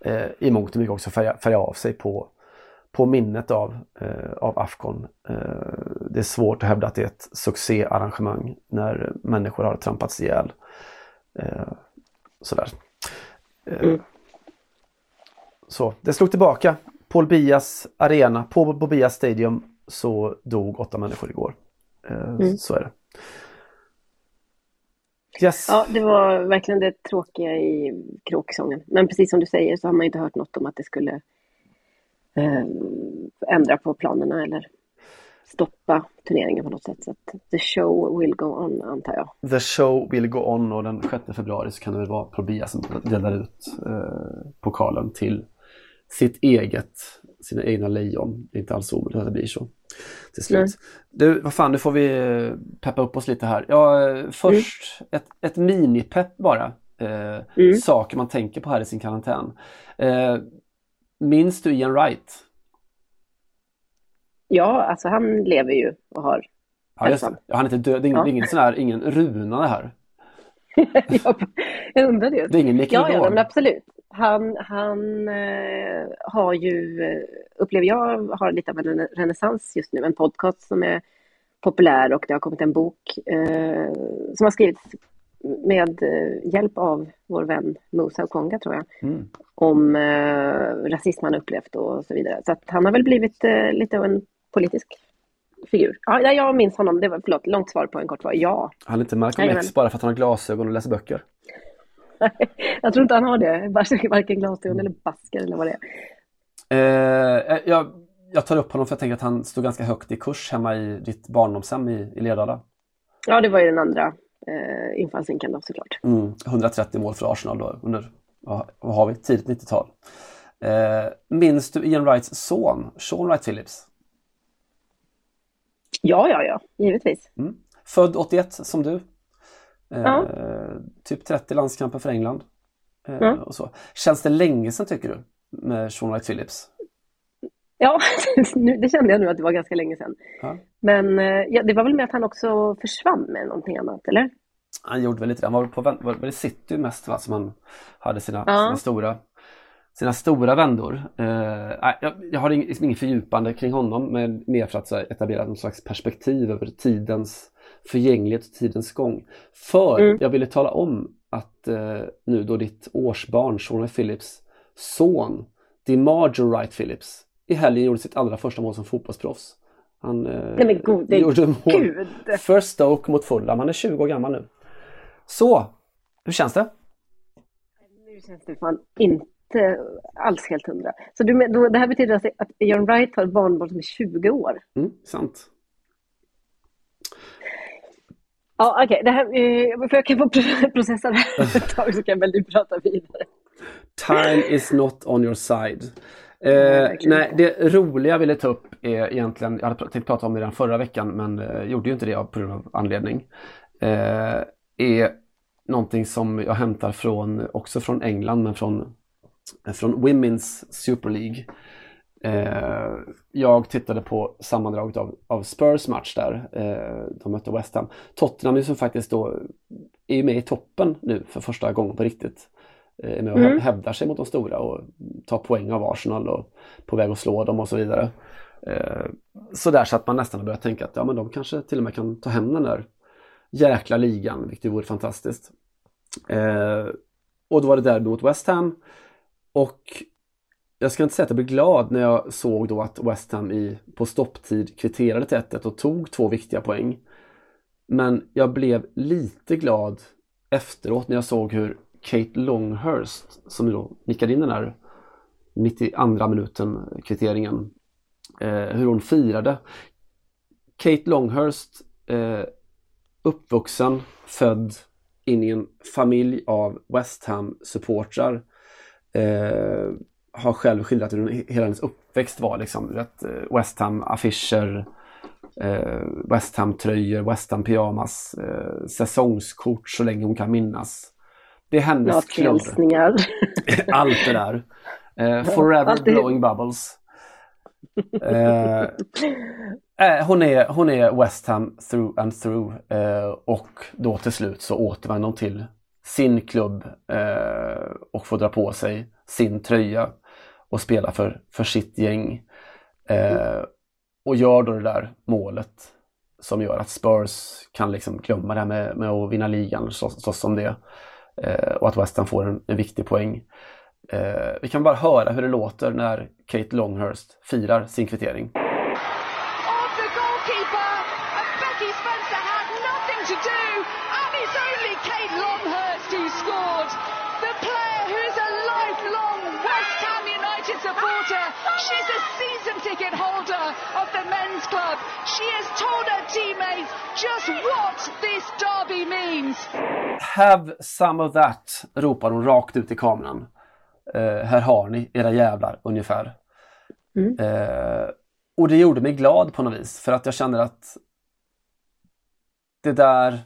Speaker 2: eh, i mångt och mycket också färga, färga av sig på, på minnet av, eh, av Afcon. Eh, det är svårt att hävda att det är ett succéarrangemang när människor har trampats ihjäl. Eh, sådär. Eh,
Speaker 1: Mm.
Speaker 2: Så, det slog tillbaka. Paul Bias arena, på Bias Stadium så dog åtta människor igår. Eh,
Speaker 1: Mm.
Speaker 2: Så är det. Yes.
Speaker 1: Ja, det var verkligen det tråkiga i kråksången. Men precis som du säger så har man inte hört något om att det skulle eh, ändra på planerna eller stoppa turneringen på något sätt. Så the show will go on antar jag.
Speaker 2: The show will go on och den 6 februari så kan det väl vara Paul Bias som delar ut eh, pokalen till sitt eget, sina egna lejon. Det är inte alls omöjligt att det blir så till slut.
Speaker 1: Nej.
Speaker 2: Du, vad fan, nu får vi eh, peppa upp oss lite här. Ja, eh, först ett, ett minipepp bara. Eh,
Speaker 1: Mm.
Speaker 2: Saker man tänker på här i sin karantän. Eh, minns du Ian Wright?
Speaker 1: Ja, alltså han lever ju och har
Speaker 2: Ja, just han är inte död. Det är ingen,
Speaker 1: Ja.
Speaker 2: ingen sån här, ingen runa det här.
Speaker 1: jag, undrade just.
Speaker 2: Det är ingen Nicky
Speaker 1: Ja, ja, men absolut. Han, han eh, har ju, eh, upplever jag, har lite av en renässans just nu. En podcast som är populär och det har kommit en bok eh, som har skrivits med eh, hjälp av vår vän Musa Okonga tror jag.
Speaker 2: Mm.
Speaker 1: Om eh, rasism han upplevt och så vidare. Så att han har väl blivit eh, lite av en politisk figur. Ja, jag minns honom. Det var, förlåt, långt svar på en kort fråga. Ja.
Speaker 2: Han är inte Malcolm. X bara för att han har glasögon och läser böcker.
Speaker 1: jag tror inte han har det. Varken- glasögon eller basker eller vad det är.
Speaker 2: Eh, jag, jag tar upp honom för jag tänker att han stod ganska högt i kurs hemma i ditt barndomshem i, i Lerdala.
Speaker 1: Ja, det var ju den andra eh, infallsvinkeln då såklart.
Speaker 2: Mm, 130 mål för Arsenal då under, vad har vi, tidigt 90-tal. Eh, minns du Ian Wrights son, Sean Wright Phillips?
Speaker 1: Ja, ja, ja, givetvis.
Speaker 2: Mm. Född 81 som du. Eh,
Speaker 1: Ja.
Speaker 2: Typ 30 landskamper för England. Eh,
Speaker 1: Ja.
Speaker 2: och så. Känns det länge sedan tycker du? Med Sean Wright Phillips?
Speaker 1: Ja, det kände jag nu att det var ganska länge sedan.
Speaker 2: Ja.
Speaker 1: Men eh, ja, det var väl med att han också försvann med någonting annat, eller?
Speaker 2: Han gjorde väl lite det. Han var väl på var var det City mest va, som han hade sina,
Speaker 1: Ja.
Speaker 2: sina stora sina stora vändor. Eh, jag, jag har ing, liksom ingen fördjupande kring honom men mer för att här, etablera någon slags perspektiv över tidens förgänglighet och tidens gång. För
Speaker 1: Mm.
Speaker 2: jag ville tala om att eh, nu då ditt årsbarn, Sean Phillips son, DiMaggio Wright Phillips, i helgen gjorde sitt allra första mål som fotbollsproffs. Han eh,
Speaker 1: Nej men gode
Speaker 2: gjorde mål
Speaker 1: gud!
Speaker 2: för Stoke mot Fulham. Han är 20 år gammal nu. Så, hur känns det?
Speaker 1: Nu känns det fan inte alls helt hundra. Så du, då, det här betyder alltså att John Wright har ett barnbarn som är 20 år?
Speaker 2: Mm, sant.
Speaker 1: Ja, okej. det här, eh, för jag kan få processa det här ett tag så kan väl du prata vidare.
Speaker 2: Time is not on your side. Eh,
Speaker 1: verkligen
Speaker 2: nej, det roliga jag ville ta upp är egentligen, jag hade tänkt prata om det redan förra veckan men eh, gjorde ju inte det av på grund av anledning. Eh, är någonting som jag hämtar från, också från England men från, från Women's Super League. Eh, jag tittade på sammandraget av, av Spurs match där. Eh, de mötte West Ham. Tottenham som faktiskt då är med i toppen nu för första gången på riktigt. Eh, är med och
Speaker 1: Mm.
Speaker 2: hävdar sig mot de stora och tar poäng av Arsenal och på väg att slå dem och så vidare. Eh, så där så att man nästan har börjat tänka att ja, men de kanske till och med kan ta hem den där jäkla ligan, vilket vore fantastiskt. Eh, och då var det derby mot West Ham. Och jag ska inte säga att jag blev glad när jag såg då att West Ham i, på stopptid kvitterade till 1 och tog två viktiga poäng. Men jag blev lite glad efteråt när jag såg hur Kate Longhurst, som då nickade in den här 92 minuten kvitteringen, eh, hur hon firade. Kate Longhurst, eh, uppvuxen, född in i en familj av West Ham-supportrar. Eh, har själv skildrat hur hela hennes uppväxt var. Liksom, eh, West Ham-affischer, eh, West Ham-tröjor, West Ham-pyjamas, eh, säsongskort så länge hon kan minnas. Det är hennes klubb. Allt det där. Eh, forever blowing bubbles. Eh, eh, hon, är, hon är West Ham through and through eh, och då till slut så återvänder hon till sin klubb eh, och får dra på sig sin tröja och spela för, för sitt gäng. Eh, och gör då det där målet som gör att Spurs kan liksom glömma det här med, med att vinna ligan så, så som det. Eh, och att West Ham får en, en viktig poäng. Eh, vi kan bara höra hur det låter när Kate Longhurst firar sin kvittering.
Speaker 6: Means.
Speaker 2: Have some of that, ropar hon rakt ut i kameran. Uh, här har ni era jävlar, ungefär. Mm. Uh, och det gjorde mig glad på något vis, för att jag känner att det där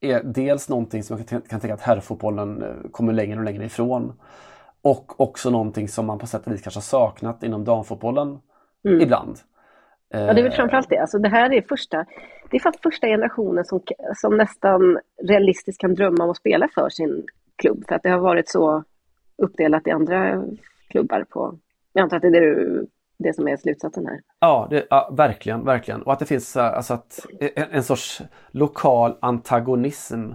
Speaker 2: är dels någonting som jag kan, kan tänka att herrfotbollen eh, kommer längre och längre ifrån. Och också någonting som man på sätt och vis kanske har saknat inom damfotbollen mm. ibland.
Speaker 1: Ja, det är väl framförallt det. Alltså det här är första, det är första generationen som, som nästan realistiskt kan drömma om att spela för sin klubb. För att det har varit så uppdelat i andra klubbar. På, jag antar att det är det, det som är slutsatsen här.
Speaker 2: Ja, det, ja, verkligen, verkligen. Och att det finns alltså att, en, en sorts lokal antagonism.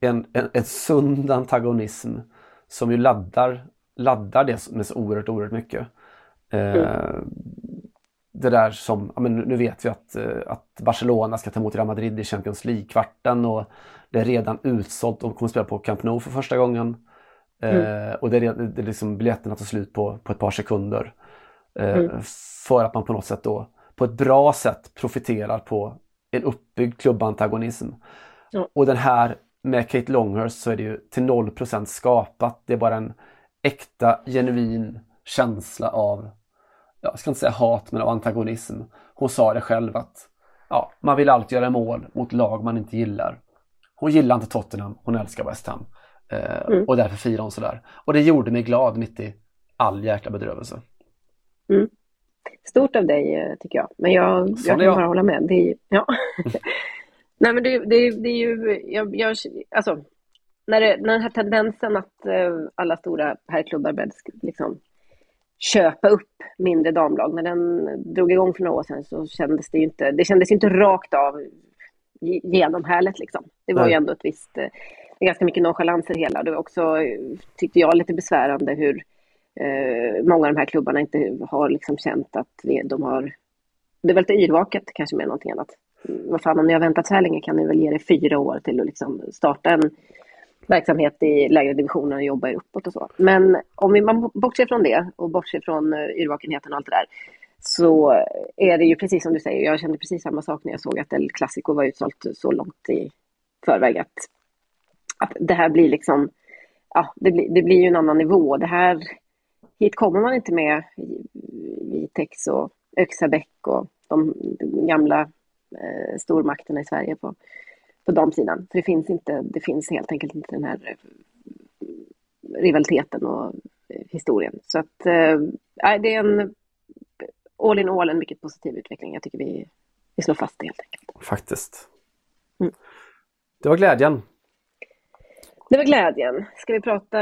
Speaker 2: En, en, en sund antagonism som ju laddar laddar det med så oerhört, oerhört mycket. Eh, mm. Det där som, ja, men nu vet vi att, eh, att Barcelona ska ta emot Real Madrid i Champions League-kvarten och det är redan utsålt. De kommer att spela på Camp Nou för första gången. Eh, mm. och det är, det är liksom biljetterna tar slut på, på ett par sekunder. Mm. För att man på något sätt då på ett bra sätt profiterar på en uppbyggd klubbantagonism. Och den här med Kate Longhurst så är det ju till 0% skapat. Det är bara en äkta, genuin känsla av, jag ska inte säga hat, men av antagonism. Hon sa det själv att ja, man vill alltid göra mål mot lag man inte gillar. Hon gillar inte Tottenham, hon älskar West Ham. Eh, mm. Och därför firar hon sådär. Och det gjorde mig glad mitt i all jäkla bedrövelse.
Speaker 1: Mm. Stort av dig eh, tycker jag, men jag, jag kan jag. bara hålla med. Det är, ja. Nej men det, det, det är ju, jag, jag, alltså när, det, när den här tendensen att eh, alla stora herrklubbar liksom, köpa upp mindre damlag, när den drog igång för några år sedan så kändes det inte, det kändes inte rakt av genomhärligt liksom. Det var Nej. ju ändå ett visst, eh, ganska mycket nonchalans i det hela. Det var också, tyckte jag, lite besvärande hur eh, många av de här klubbarna inte har liksom känt att de har, det väl lite yrvaket kanske med någonting annat. Vad fan, om ni har väntat så här länge kan ni väl ge det fyra år till att liksom starta en verksamhet i lägre divisioner och jobba er uppåt och så. Men om vi, man bortser från det och bortser från eh, yrvakenheten och allt det där så är det ju precis som du säger, jag kände precis samma sak när jag såg att El Clasico var utsålt så långt i förväg att, att det här blir liksom, ja, det blir, det blir ju en annan nivå. Det här, hit kommer man inte med Vitex och Öxabäck och de gamla eh, stormakterna i Sverige på på damsidan. För det finns, inte, det finns helt enkelt inte den här eh, rivaliteten och eh, historien. Så att äh, det är en all in all en mycket positiv utveckling. Jag tycker vi, vi slår fast det helt enkelt.
Speaker 2: Faktiskt. Mm. Det var glädjen.
Speaker 1: Det var glädjen. Ska vi prata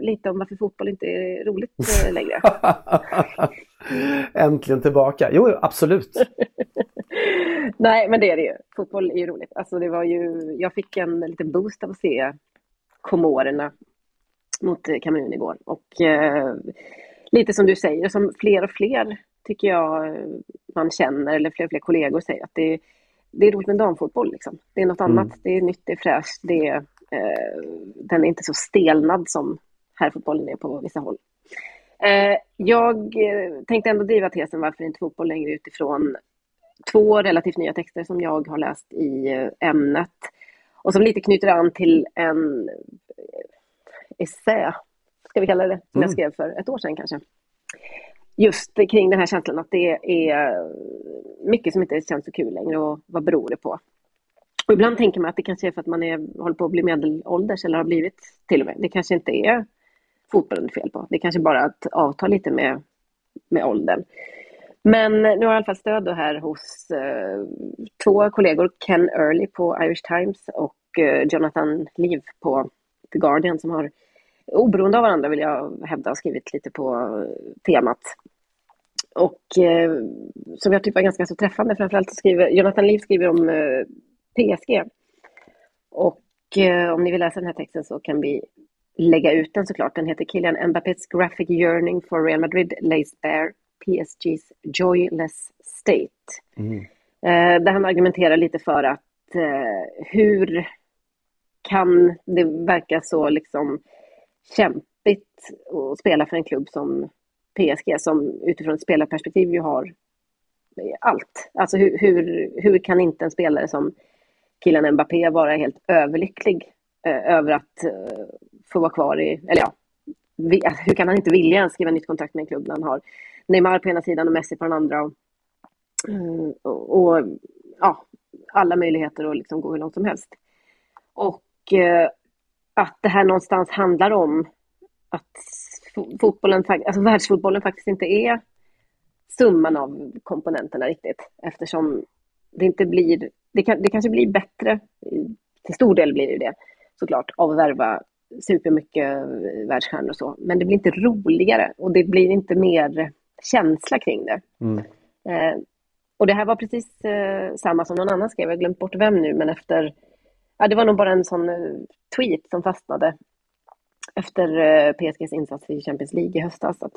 Speaker 1: lite om varför fotboll inte är roligt längre?
Speaker 2: Äntligen tillbaka. Jo, absolut.
Speaker 1: Nej, men det är det ju. Fotboll är ju roligt. Alltså det var ju, jag fick en liten boost av att se Komorerna mot Kamerun igår. Och eh, lite som du säger, som fler och fler tycker jag man känner, eller fler och fler kollegor säger, att det, det är roligt med damfotboll. Liksom. Det är något
Speaker 2: Mm.
Speaker 1: annat, det är nytt, det är fräscht, det är, eh, den är inte så stelnad som herrfotbollen är på vissa håll. Eh, jag eh, tänkte ändå driva tesen varför inte fotboll längre utifrån två relativt nya texter som jag har läst i eh, ämnet och som lite knyter an till en eh, essä, ska vi kalla det, som jag
Speaker 2: Mm.
Speaker 1: skrev för ett år sedan kanske. Just kring den här känslan att det är mycket som inte känns så kul längre och vad beror det på? Och ibland tänker man att det kanske är för att man är, håller på att bli medelålders eller har blivit till och med. Det kanske inte är fotbollen det är fel på. Det är kanske bara att avta lite med, med åldern. Men nu har jag i alla fall stöd då här hos eh, två kollegor, Ken Early på Irish Times och eh, Jonathan Liv på The Guardian som har oberoende av varandra vill jag hävda skrivit lite på eh, temat. Och eh, som jag tycker var ganska så träffande, framförallt så skriver Jonathan Liv skriver om eh, PSG. Och eh, om ni vill läsa den här texten så kan vi lägga ut den såklart. Den heter Kylian Mbappés graphic yearning for Real Madrid lays bare PSG's joyless state. Eh, där han argumenterar lite för att eh, hur kan det verka så liksom kämpigt att spela för en klubb som PSG som utifrån ett spelarperspektiv ju har allt. Alltså hur, hur, hur kan inte en spelare som Kylian Mbappé vara helt överlycklig eh, över att eh, få vara kvar i, eller ja, vi, alltså, hur kan han inte vilja ens skriva nytt kontrakt med en klubb när han har Neymar på ena sidan och Messi på den andra och, mm, och, och ja, alla möjligheter att liksom gå hur långt som helst. Och eh, att det här någonstans handlar om att fotbollen, alltså världsfotbollen faktiskt inte är summan av komponenterna riktigt eftersom det inte blir, det, kan, det kanske blir bättre, till stor del blir det det såklart, av att värva supermycket eh, världsstjärnor och så, men det blir inte roligare och det blir inte mer känsla kring det.
Speaker 2: Mm.
Speaker 1: Eh, och det här var precis eh, samma som någon annan skrev, jag har glömt bort vem nu, men efter, ja det var nog bara en sån eh, tweet som fastnade efter eh, PSGs insats i Champions League i höstas. Att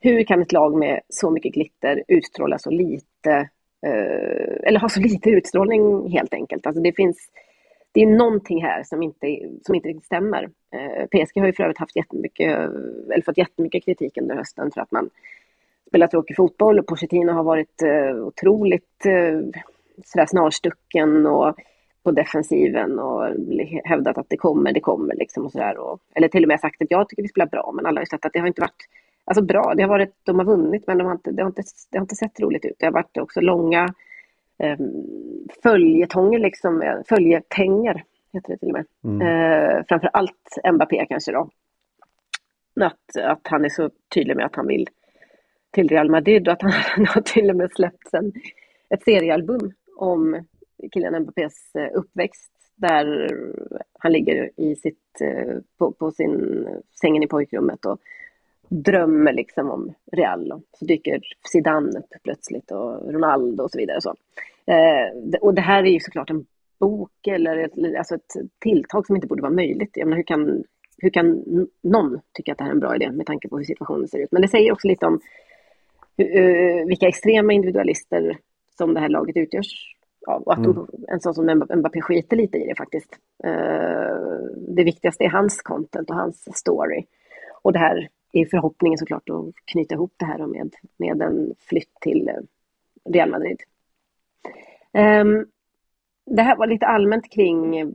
Speaker 1: hur kan ett lag med så mycket glitter utstråla så lite, Eh, eller har så lite utstrålning helt enkelt. Alltså det finns, det är någonting här som inte, som inte riktigt stämmer. Eh, PSG har ju för övrigt haft jättemycket, eller fått jättemycket kritik under hösten för att man spelar tråkig fotboll och Pochettino har varit eh, otroligt sådär snarstucken och på defensiven och hävdat att det kommer, det kommer liksom och sådär. Eller till och med sagt att jag tycker vi spelar bra, men alla har ju sett att det har inte varit alltså bra. Det har varit, de har vunnit, men de har inte, det, har inte, det har inte sett roligt ut. Det har varit också långa eh, följetonger, liksom, eh, följetänger heter det till och med. Eh, framför allt Mbappé kanske då. Att, att han är så tydlig med att han vill till Real Madrid och att han har till och med släppt en, ett seriealbum om Kylian Mbappés eh, uppväxt där han ligger i sitt, eh, på, på sin sängen i pojkrummet och drömmer liksom om Real. Och så dyker Zidane upp plötsligt och Ronaldo och så vidare. Och, så. Eh, och det här är ju såklart en bok eller ett, alltså ett tilltag som inte borde vara möjligt. Jag menar, hur, kan, hur kan någon tycka att det här är en bra idé med tanke på hur situationen ser ut? Men det säger också lite om hur, eh, vilka extrema individualister som det här laget utgörs av. Och att de, en sån som Mbappé skiter lite i det faktiskt. Eh, det viktigaste är hans content och hans story. Och det här är förhoppningen såklart att knyta ihop det här med, med en flytt till eh, Real Madrid. Ehm, det här var lite allmänt kring eh,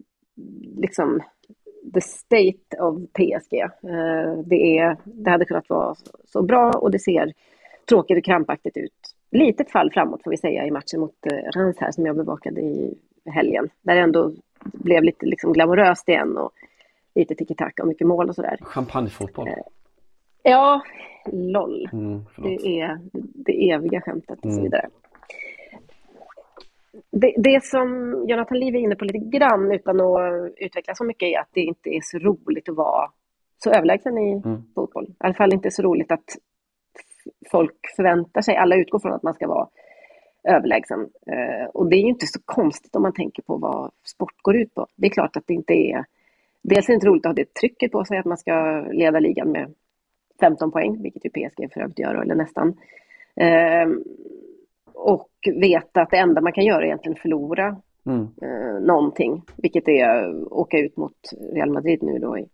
Speaker 1: liksom the state of PSG. Eh, det, är, det hade kunnat vara så, bra och det ser tråkigt och krampaktigt ut. Litet fall framåt får vi säga i matchen mot eh, Reims här som jag bevakade i helgen. Där det ändå blev lite liksom glamoröst igen och lite tiki-taka och mycket mål och sådär.
Speaker 2: Champagnefotboll.
Speaker 1: Ja, LOL.
Speaker 2: Mm.
Speaker 1: Det är det eviga skämtet och så
Speaker 2: Mm.
Speaker 1: vidare. Det, det som Jonathan Liv är inne på lite grann utan att utveckla så mycket är att det inte är så roligt att vara så överlägsen i
Speaker 2: Mm.
Speaker 1: fotboll. I alla fall inte så roligt att folk förväntar sig, alla utgår från att man ska vara överlägsen. Eh, och det är ju inte så konstigt om man tänker på vad sport går ut på. Det är klart att det inte är... Dels är det inte roligt att ha det trycket på sig att man ska leda ligan med 15 poäng, vilket ju PSG för övrigt gör, eller nästan. Eh, och veta att det enda man kan göra är egentligen förlora mm. eh, någonting, vilket är att åka ut mot Real Madrid nu då i,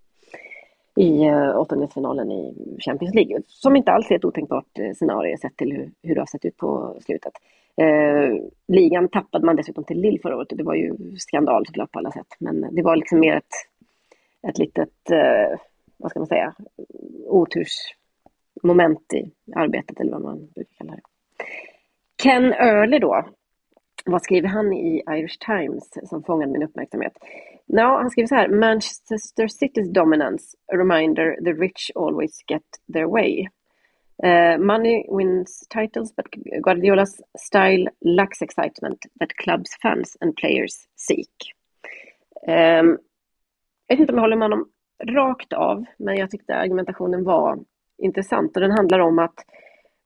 Speaker 1: i uh, åttondelsfinalen i Champions League, som inte alls är ett otänkbart uh, scenario sett till hur, hur det har sett ut på slutet. Uh, ligan tappade man dessutom till Lille förra året och det var ju skandal såklart på alla sätt, men det var liksom mer ett, ett litet, uh, vad ska man säga, otursmoment i arbetet eller vad man brukar kalla det. Ken Early då, vad skriver han i Irish Times som fångade min uppmärksamhet? No, han skriver så här, Manchester City's dominance, a reminder the rich always get their way. Uh, money wins titles, but Guardiola's style lacks excitement that clubs, fans and players seek. Um, jag vet inte om jag håller med honom rakt av, men jag tyckte argumentationen var intressant och den handlar om att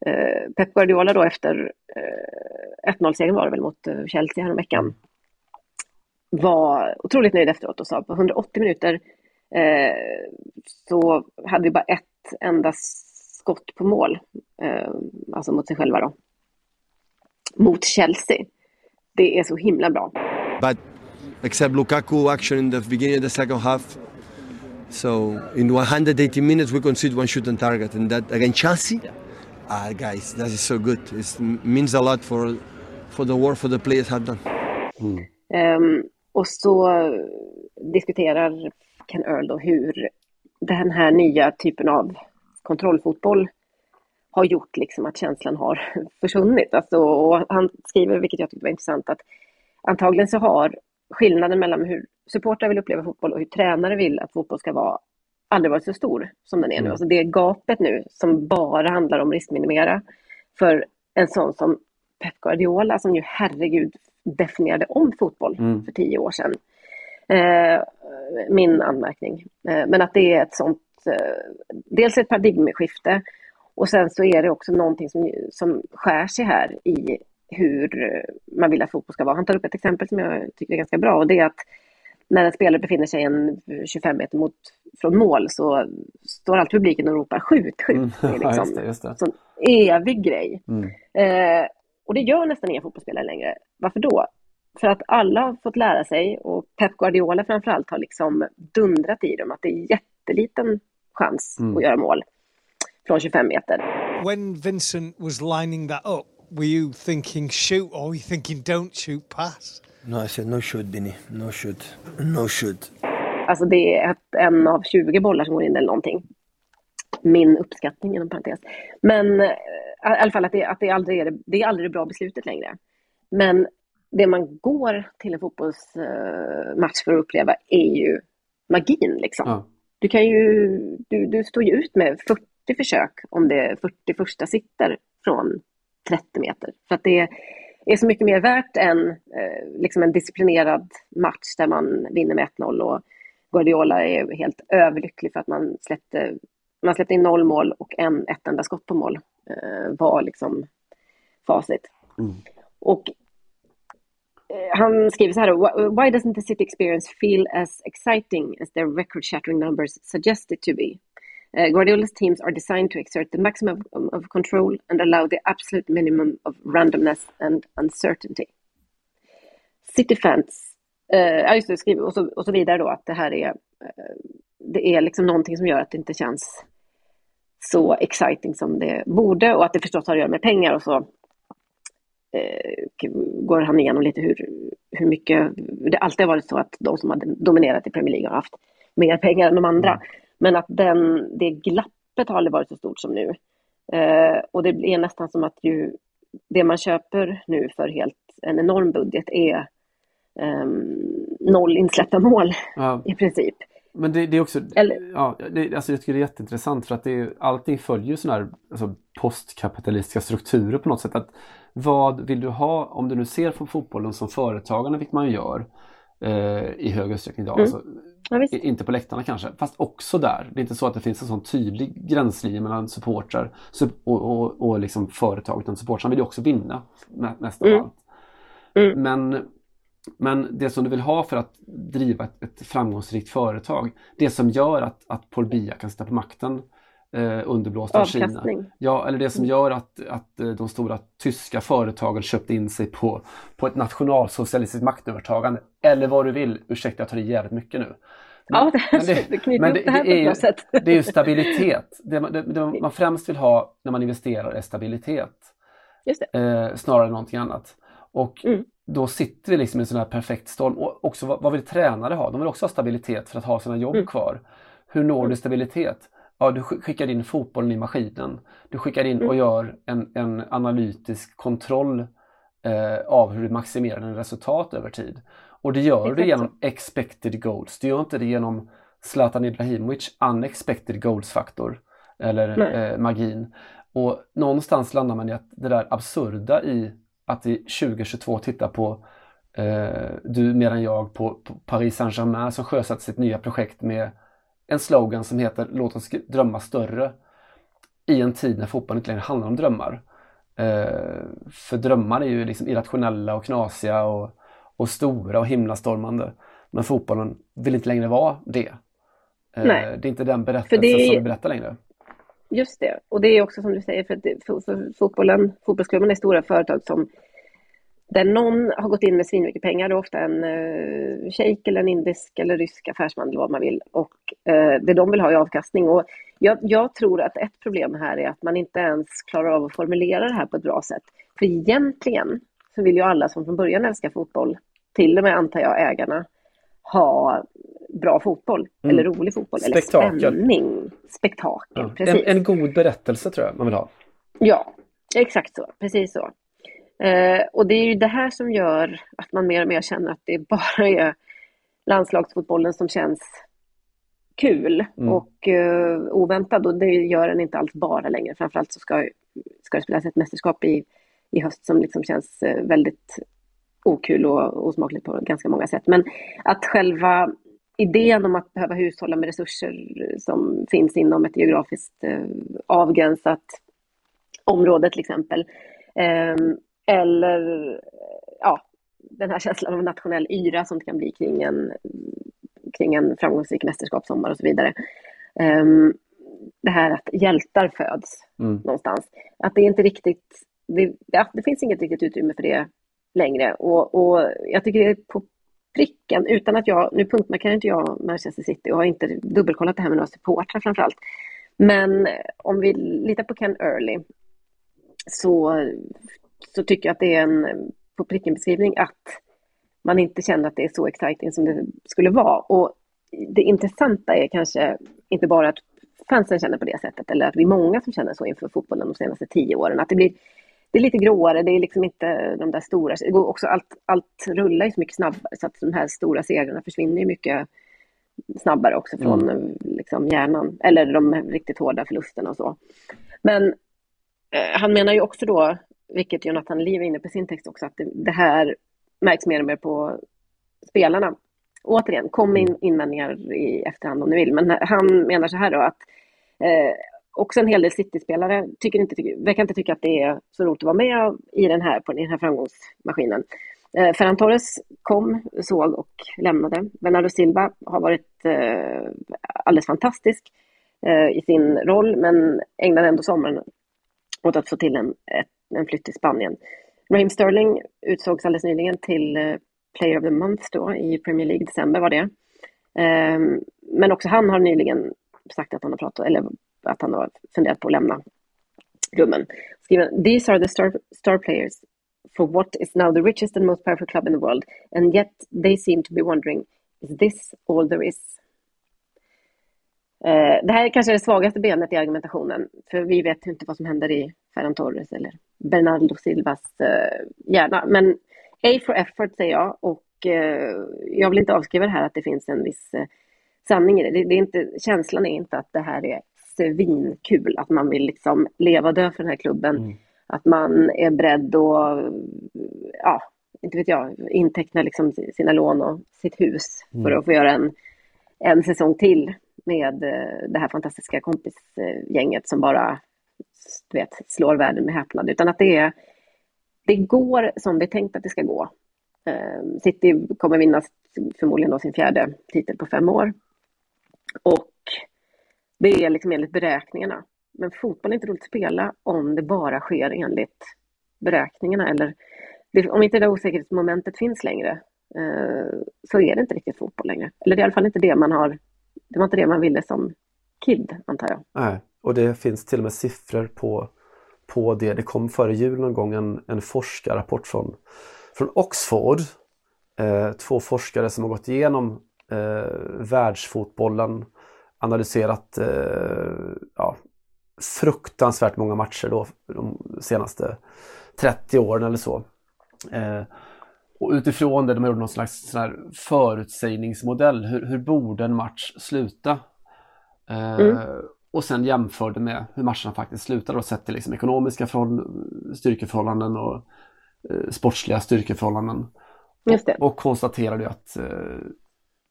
Speaker 1: Eh, Pep Guardiola då efter eh, 1-0-segern var det väl mot eh, Chelsea häromveckan var otroligt nöjd efteråt och sa på 180 minuter eh, så hade vi bara ett enda skott på mål, eh, alltså mot sig själva då. Mot Chelsea. Det är så himla bra.
Speaker 7: But except Lukaku action in the beginning of the second half. So in 180 minutes we concede one shot on target and that against Chelsea ah, guys, that is so good. It means a lot for, for the work for the players have done.
Speaker 1: Mm. Um, och så diskuterar Ken Earl då hur den här nya typen av kontrollfotboll har gjort liksom att känslan har försvunnit. Alltså, och han skriver, vilket jag tyckte var intressant, att antagligen så har skillnaden mellan hur supportrar vill uppleva fotboll och hur tränare vill att fotboll ska vara aldrig varit så stor som den är nu. Mm. Alltså det gapet nu som bara handlar om riskminimera för en sån som Pep Guardiola som ju herregud definierade om fotboll mm. för tio år sedan. Eh, min anmärkning. Eh, men att det är ett sånt, eh, dels ett paradigmskifte och sen så är det också någonting som, som skär sig här i hur man vill att fotboll ska vara. Han tar upp ett exempel som jag tycker är ganska bra och det är att när en spelare befinner sig en 25 meter mot, från mål så står alltid publiken och ropar skjut, skjut. Mm. Det är liksom just det, just det. sån evig grej. Mm. Eh, och det gör nästan inga fotbollsspelare längre. Varför då? För att alla har fått lära sig och Pep Guardiola framförallt har liksom dundrat i dem att det är jätteliten chans mm. att göra mål från 25 meter.
Speaker 8: When Vincent was lining that up, were you thinking shoot or were you thinking don't shoot pass?
Speaker 7: No, I said no shoot, Binny. No shoot. No shoot.
Speaker 1: Alltså det är ett, en av 20 bollar som går in eller någonting. Min uppskattning inom parentes. Men eh, i alla fall att det, att det, aldrig är det, det är aldrig det bra beslutet längre. Men det man går till en fotbollsmatch för att uppleva är ju magin liksom. Ja. Du kan ju, du, du står ju ut med 40 försök om det 41 sitter från 30 meter. För att det, är så mycket mer värt än eh, liksom en disciplinerad match där man vinner med 1-0 och Guardiola är helt överlycklig för att man släppte, man släppte in noll mål och en, ett enda skott på mål eh, var liksom facit. Mm. Och eh, han skriver så här Why doesn't the city experience feel as exciting as their record shattering numbers suggest it to be? Uh, Guardiola's teams are designed to exert the maximum of, of, control and allow the absolute minimum of randomness and uncertainty. City fans, uh, ja just det, skriver, och, så, och så vidare då att det här är, uh, det är liksom någonting som gör att det inte känns så exciting som det borde och att det förstås har att göra med pengar och så uh, går han igenom lite hur, hur mycket, det alltid har varit så att de som har dominerat i Premier League har haft mer pengar än de andra. Mm. Men att den, det glappet har aldrig varit så stort som nu. Eh, och det är nästan som att ju, det man köper nu för helt en enorm budget är eh, noll insläppta mål ja. i princip.
Speaker 2: Men det, det är också, Eller, ja, det, alltså jag tycker det är jätteintressant för att det är, allting följer ju sådana här alltså postkapitalistiska strukturer på något sätt. Att vad vill du ha, om du nu ser på fotbollen som företagarna, vilket man gör, eh, i hög utsträckning idag.
Speaker 1: Mm.
Speaker 2: Alltså,
Speaker 1: Ja,
Speaker 2: inte på läktarna kanske, fast också där. Det är inte så att det finns en sån tydlig gränslinje mellan supportrar sup- och, och, och liksom företag. Utan supportrarna vill ju också vinna av
Speaker 1: Mm.
Speaker 2: allt. Men, men det som du vill ha för att driva ett, ett framgångsrikt företag, det som gör att, att Paul Biya kan sitta på makten eh, underblåst av Kina. Ja, eller det som gör att, att eh, de stora tyska företagen köpte in sig på, på ett nationalsocialistiskt maktövertagande. Eller vad du vill, ursäkta jag tar i jävligt mycket nu.
Speaker 1: Ja, det,
Speaker 2: men
Speaker 1: det, knyter
Speaker 2: men
Speaker 1: upp det här på
Speaker 2: är
Speaker 1: bra sätt.
Speaker 2: det är ju stabilitet. Det, man- det, det främst vill ha när man investerar är stabilitet.
Speaker 1: Just det.
Speaker 2: Eh, snarare än någonting annat. Och
Speaker 1: Mm.
Speaker 2: då sitter vi liksom i en sån här perfekt storm. Och också vad, vad vill tränare ha? De vill också ha stabilitet för att ha sina jobb
Speaker 1: Mm.
Speaker 2: kvar. Hur når du stabilitet? Ja, du sk- skickar in fotbollen i maskinen. Du skickar in
Speaker 1: Mm.
Speaker 2: och gör en, en analytisk kontroll eh, av hur du maximerar dina resultat över tid. Och det gör du genom expected goals. Du gör inte det genom Zlatan Ibrahimovic unexpected goals-faktor eller eh, magin. Och någonstans landar man i att det där absurda i att i 2022 titta på eh, du mer än jag på, på Paris Saint-Germain som sjösatt sitt nya projekt med en slogan som heter Låt oss drömma större i en tid när fotbollen inte längre handlar om drömmar. Eh, för drömmar är ju liksom irrationella och knasiga och, och stora och himlastormande. Men fotbollen vill inte längre vara det. Eh,
Speaker 1: Nej.
Speaker 2: Det är inte den berättelsen
Speaker 1: är-
Speaker 2: som vi berättar längre.
Speaker 1: Just det. Och det är också som du säger, för, att det, för, för fotbollen, fotbollsklubbarna är stora företag som där någon har gått in med svinmycket pengar, det är ofta en uh, shejk eller en indisk eller rysk affärsman eller vad man vill. Och eh, det de vill ha är avkastning. Och jag, jag tror att ett problem här är att man inte ens klarar av att formulera det här på ett bra sätt. För egentligen så vill ju alla som från början älskar fotboll, till och med antar jag ägarna, ha bra fotboll
Speaker 2: Mm.
Speaker 1: eller rolig fotboll
Speaker 2: Spektakel.
Speaker 1: eller spänning. Spektakel,
Speaker 2: Ja. En, en god berättelse tror jag man vill ha.
Speaker 1: Ja, exakt så. Precis så. Eh, och det är ju det här som gör att man mer och mer känner att det bara är landslagsfotbollen som känns kul
Speaker 2: Mm.
Speaker 1: och eh, oväntad. Och det gör den inte alls bara längre. Framförallt så ska, ska det spelas ett mästerskap i, i höst som liksom känns eh, väldigt okul och osmakligt på ganska många sätt. Men att själva idén om att behöva hushålla med resurser som finns inom ett geografiskt eh, avgränsat område till exempel. Ehm, eller ja, den här känslan av nationell yra som det kan bli kring en, kring en framgångsrik mästerskapssommar och så vidare. Ehm, det här att hjältar föds
Speaker 2: Mm.
Speaker 1: någonstans. Att det inte riktigt, det, ja, det finns inget riktigt utrymme för det längre. Och, och jag tycker det är på pricken, utan att jag, nu punktmarkerar inte jag Manchester City och har inte dubbelkollat det här med några supportrar framförallt. Men om vi litar på Ken Early så, så tycker jag att det är en på pricken beskrivning att man inte känner att det är så exciting som det skulle vara. Och det intressanta är kanske inte bara att fansen känner på det sättet eller att vi är många som känner så inför fotbollen de senaste tio åren. Att det blir det är lite gråare, det är liksom inte de där stora, det går också allt, allt rullar ju så mycket snabbare så att de här stora segrarna försvinner ju mycket snabbare också från
Speaker 2: Mm.
Speaker 1: liksom hjärnan, eller de riktigt hårda förlusterna och så. Men eh, han menar ju också då, vilket Jonathan Liv är inne på i sin text också, att det, det här märks mer och mer på spelarna. Återigen, kom in invändningar i efterhand om ni vill, men han menar så här då att eh, också en hel del City-spelare tycker inte, tycker, verkar inte tycka att det är så roligt att vara med i den här, på den här framgångsmaskinen. Eh, Ferran Torres kom, såg och lämnade. Bernardo Silva har varit eh, alldeles fantastisk eh, i sin roll, men ägnade ändå sommaren åt att få till en, en flytt till Spanien. Raheem Sterling utsågs alldeles nyligen till eh, Player of the Month då, i Premier League, december var det. Ehm, men också han har nyligen sagt att han har pratat, eller att han har funderat på att lämna klubben. Skriver, These are the star, star players for what is now the richest and most powerful club in the world and yet they seem to be wondering is this all there is? Eh, det här är kanske det svagaste benet i argumentationen för vi vet inte vad som händer i Ferran Torres eller Bernardo Silvas eh, hjärna. Men A for effort säger jag och eh, jag vill inte avskriva det här att det finns en viss sanning i det. Det, är inte, känslan är inte att det här är svinkul, att man vill liksom leva och dö för den här klubben. Att man är beredd att ja, inte vet jag, inteckna liksom sina lån och sitt hus
Speaker 2: Mm.
Speaker 1: för att få göra en, en säsong till med eh, det här fantastiska kompisgänget som bara du vet, slår världen med häpnad. Utan att det, är, det går som det är tänkt att det ska gå. Ehm, City kommer vinna förmodligen då sin fjärde titel på fem år. Och det är liksom enligt beräkningarna. Men fotboll är inte roligt att spela om det bara sker enligt beräkningarna. Eller om inte det osäkerhetsmomentet finns längre eh, så är det inte riktigt fotboll längre. Eller det är i alla fall inte det man har. Det var inte det man ville som kid, antar jag.
Speaker 2: Nej, och det finns till och med siffror på, på det. Det kom före jul någon gång en, en forskarrapport från, från Oxford. Eh, två forskare som har gått igenom eh, världsfotbollen, analyserat eh, ja, fruktansvärt många matcher då de senaste 30 åren eller så. Eh, och utifrån det, de gjort någon slags sån förutsägningsmodell. Hur, hur borde en match sluta? Eh,
Speaker 1: Mm.
Speaker 2: Och sen jämförde med hur matcherna faktiskt slutade och sett till liksom ekonomiska förhåll- styrkeförhållanden och eh, sportsliga styrkeförhållanden.
Speaker 1: Just det.
Speaker 2: Och konstaterade ju att, eh,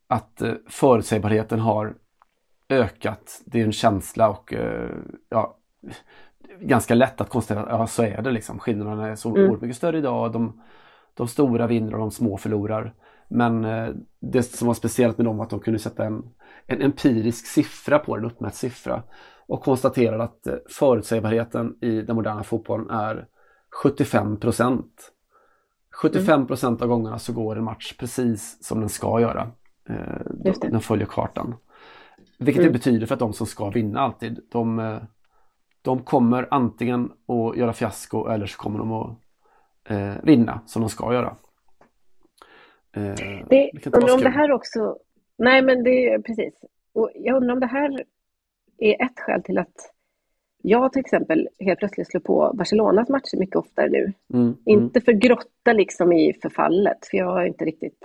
Speaker 2: att eh, förutsägbarheten har ökat. Det är en känsla och eh, ja, ganska lätt att konstatera att ja, så är det liksom. Skillnaderna är så
Speaker 1: Mm.
Speaker 2: oerhört mycket större idag. De, de stora vinner och de små förlorar. Men eh, det som var speciellt med dem var att de kunde sätta en, en empirisk siffra på den, uppmätt siffra. Och konstaterade att eh, förutsägbarheten i den moderna fotbollen är 75 procent. 75 procent av gångerna så går en match precis som den ska göra. Eh, den följer kartan. Vilket
Speaker 1: Mm.
Speaker 2: det betyder för att de som ska vinna alltid, de, de kommer antingen att göra fiasko eller så kommer de att eh, vinna som de ska göra. Eh,
Speaker 1: Det,
Speaker 2: det
Speaker 1: undrar om det här också... Nej, men det är precis. Och jag undrar om det här är ett skäl till att jag till exempel helt plötsligt slår på Barcelonas matcher mycket oftare nu.
Speaker 2: Mm, mm.
Speaker 1: Inte för grotta liksom i förfallet, för jag har inte riktigt...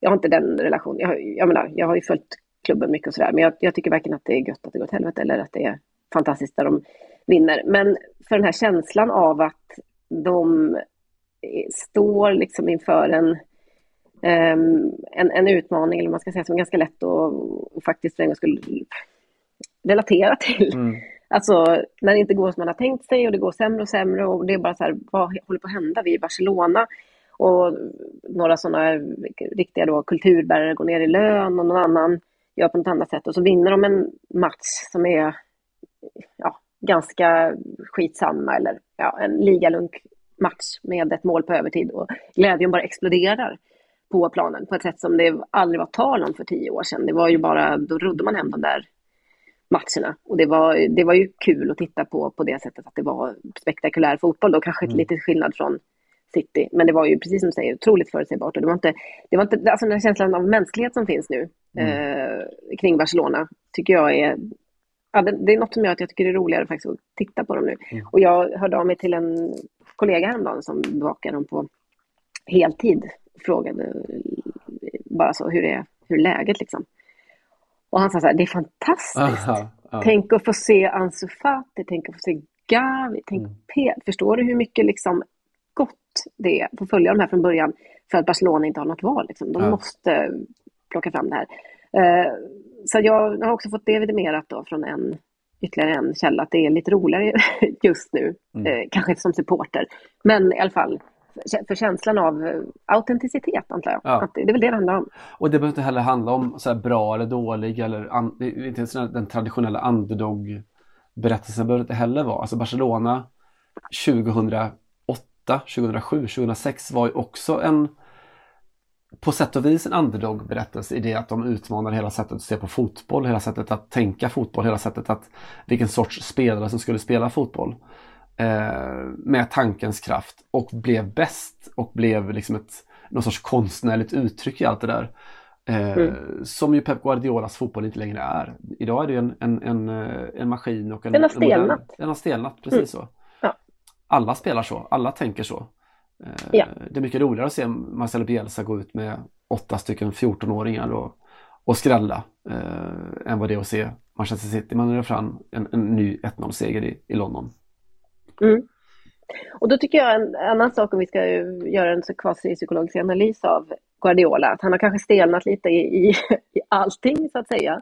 Speaker 1: Jag har inte den relationen. Jag, har- jag menar, jag har ju följt klubben mycket och sådär, men jag, jag tycker varken att det är gött att det går åt helvete eller att det är fantastiskt där de vinner. Men för den här känslan av att de står liksom inför en Ehm, en, en utmaning, eller man ska säga, som är ganska lätt att och faktiskt för en gångs skull relatera till.
Speaker 2: Mm.
Speaker 1: Alltså när det inte går som man har tänkt sig och det går sämre och sämre och det är bara så här, vad håller på att hända? Vi är i Barcelona och några sådana riktiga då kulturbärare går ner i lön och någon annan gör på något annat sätt och så vinner de en match som är ja, ganska skitsamma eller ja, en ligalunk match med ett mål på övertid och glädjen bara exploderar på planen på ett sätt som det aldrig var tal om för tio år sedan. Det var ju bara, då rodde man hem de där matcherna och det var, det var ju kul att titta på på det sättet att det var spektakulär fotboll då kanske
Speaker 2: Mm.
Speaker 1: lite skillnad från City. Men det var ju precis som du säger otroligt förutsägbart och det var inte, det var inte, alltså den här känslan av mänsklighet som finns nu eh, kring Barcelona tycker jag är Ja, det, det är något som gör att jag tycker det är roligare faktiskt att titta på dem nu. Och jag hörde av mig till en kollega häromdagen som bevakar dem på heltid. Frågade eh, bara så hur är, hur läget liksom. Och han sa så här, det är fantastiskt.
Speaker 2: Aha, ja.
Speaker 1: Tänk att få se Ansu Fati, tänk att få se Gavi, tänk
Speaker 2: Mm.
Speaker 1: P. Förstår du hur mycket liksom gott det är att få följa de här från början för att Barcelona inte har något val. Liksom. De
Speaker 2: Ja.
Speaker 1: måste plocka fram det här. Eh, så jag har också fått det vidimerat då från en, ytterligare en källa att det är lite roligare just nu.
Speaker 2: Mm.
Speaker 1: Eh, kanske som supporter, men i alla fall för- känslan av eh, autenticitet antar jag.
Speaker 2: Ja.
Speaker 1: Att det, det är väl det det handlar om.
Speaker 2: Och det behöver inte heller handla om så bra eller dålig eller an, inte den traditionella underdog-berättelsen behöver inte heller vara. Alltså Barcelona 2008, 2007, 2006 var ju också en på sätt och vis en underdog-berättelse i det att de utmanar hela sättet att se på fotboll, hela sättet att tänka fotboll, hela sättet att vilken sorts spelare som skulle spela fotboll. Eh, med tankens kraft och blev bäst och blev liksom ett någon sorts konstnärligt uttryck i allt det där. Eh,
Speaker 1: Mm.
Speaker 2: Som ju Pep Guardiolas fotboll inte längre är. Idag är det ju en, en, en, eh, en maskin och en...
Speaker 1: Den har stelnat.
Speaker 2: Den har stelnat, precis
Speaker 1: Mm.
Speaker 2: så.
Speaker 1: Ja.
Speaker 2: Alla spelar så, alla tänker så. Eh,
Speaker 1: Ja.
Speaker 2: Det är mycket roligare att se Marcelo Bielsa gå ut med åtta stycken 14-åringar och, och skrälla eh, än vad det är att se Manchester City manövrera fram en, en ny 1-0-seger i, i London.
Speaker 1: Mm. Och då tycker jag en annan sak om vi ska göra en kvasi-psykologisk analys av Guardiola, att han har kanske stelnat lite i, i, i allting så att säga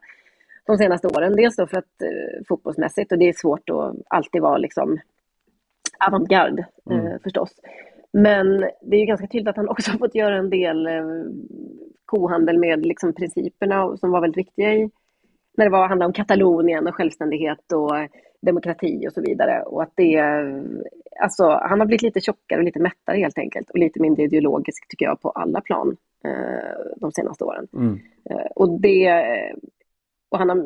Speaker 1: de senaste åren. Dels då för att eh, fotbollsmässigt och det är svårt att alltid vara liksom avantgarde mm. eh, förstås. Men det är ju ganska tydligt att han också har fått göra en del eh, kohandel med liksom, principerna som var väldigt viktiga i, när det var, handlade om Katalonien och självständighet och demokrati och så vidare. Och att det, alltså, han har blivit lite tjockare och lite mättare helt enkelt och lite mindre ideologisk tycker jag på alla plan eh, de senaste åren. Mm. Eh, och det och han har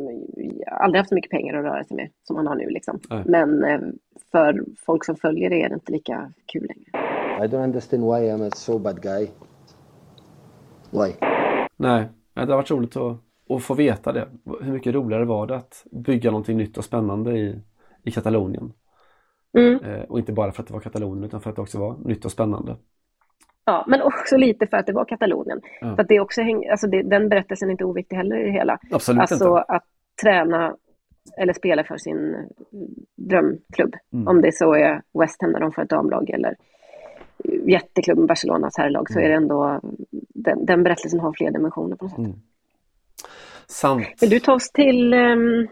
Speaker 1: aldrig haft så mycket pengar att röra sig med som han har nu. Liksom. Men eh, för folk som följer det är det inte lika kul längre.
Speaker 9: I don't understand why I'm a so bad guy. Why?
Speaker 2: Nej, det har varit roligt att, att få veta det. Hur mycket roligare var det att bygga någonting nytt och spännande i, i Katalonien? Mm. Eh, och inte bara för att det var Katalonien utan för att det också var nytt och spännande.
Speaker 1: Ja, men också lite för att det var Katalonien. Ja. För att det också häng, alltså det, den berättelsen är inte oviktig heller i det hela.
Speaker 2: Absolut
Speaker 1: alltså
Speaker 2: inte.
Speaker 1: att träna eller spela för sin drömklubb. Mm. Om det så är West Ham när de får ett damlag eller jätteklubben Barcelonas herrlag mm. så är det ändå den, den, berättelsen har fler dimensioner på något sätt. Mm.
Speaker 2: Sant.
Speaker 1: Vill du ta oss till um,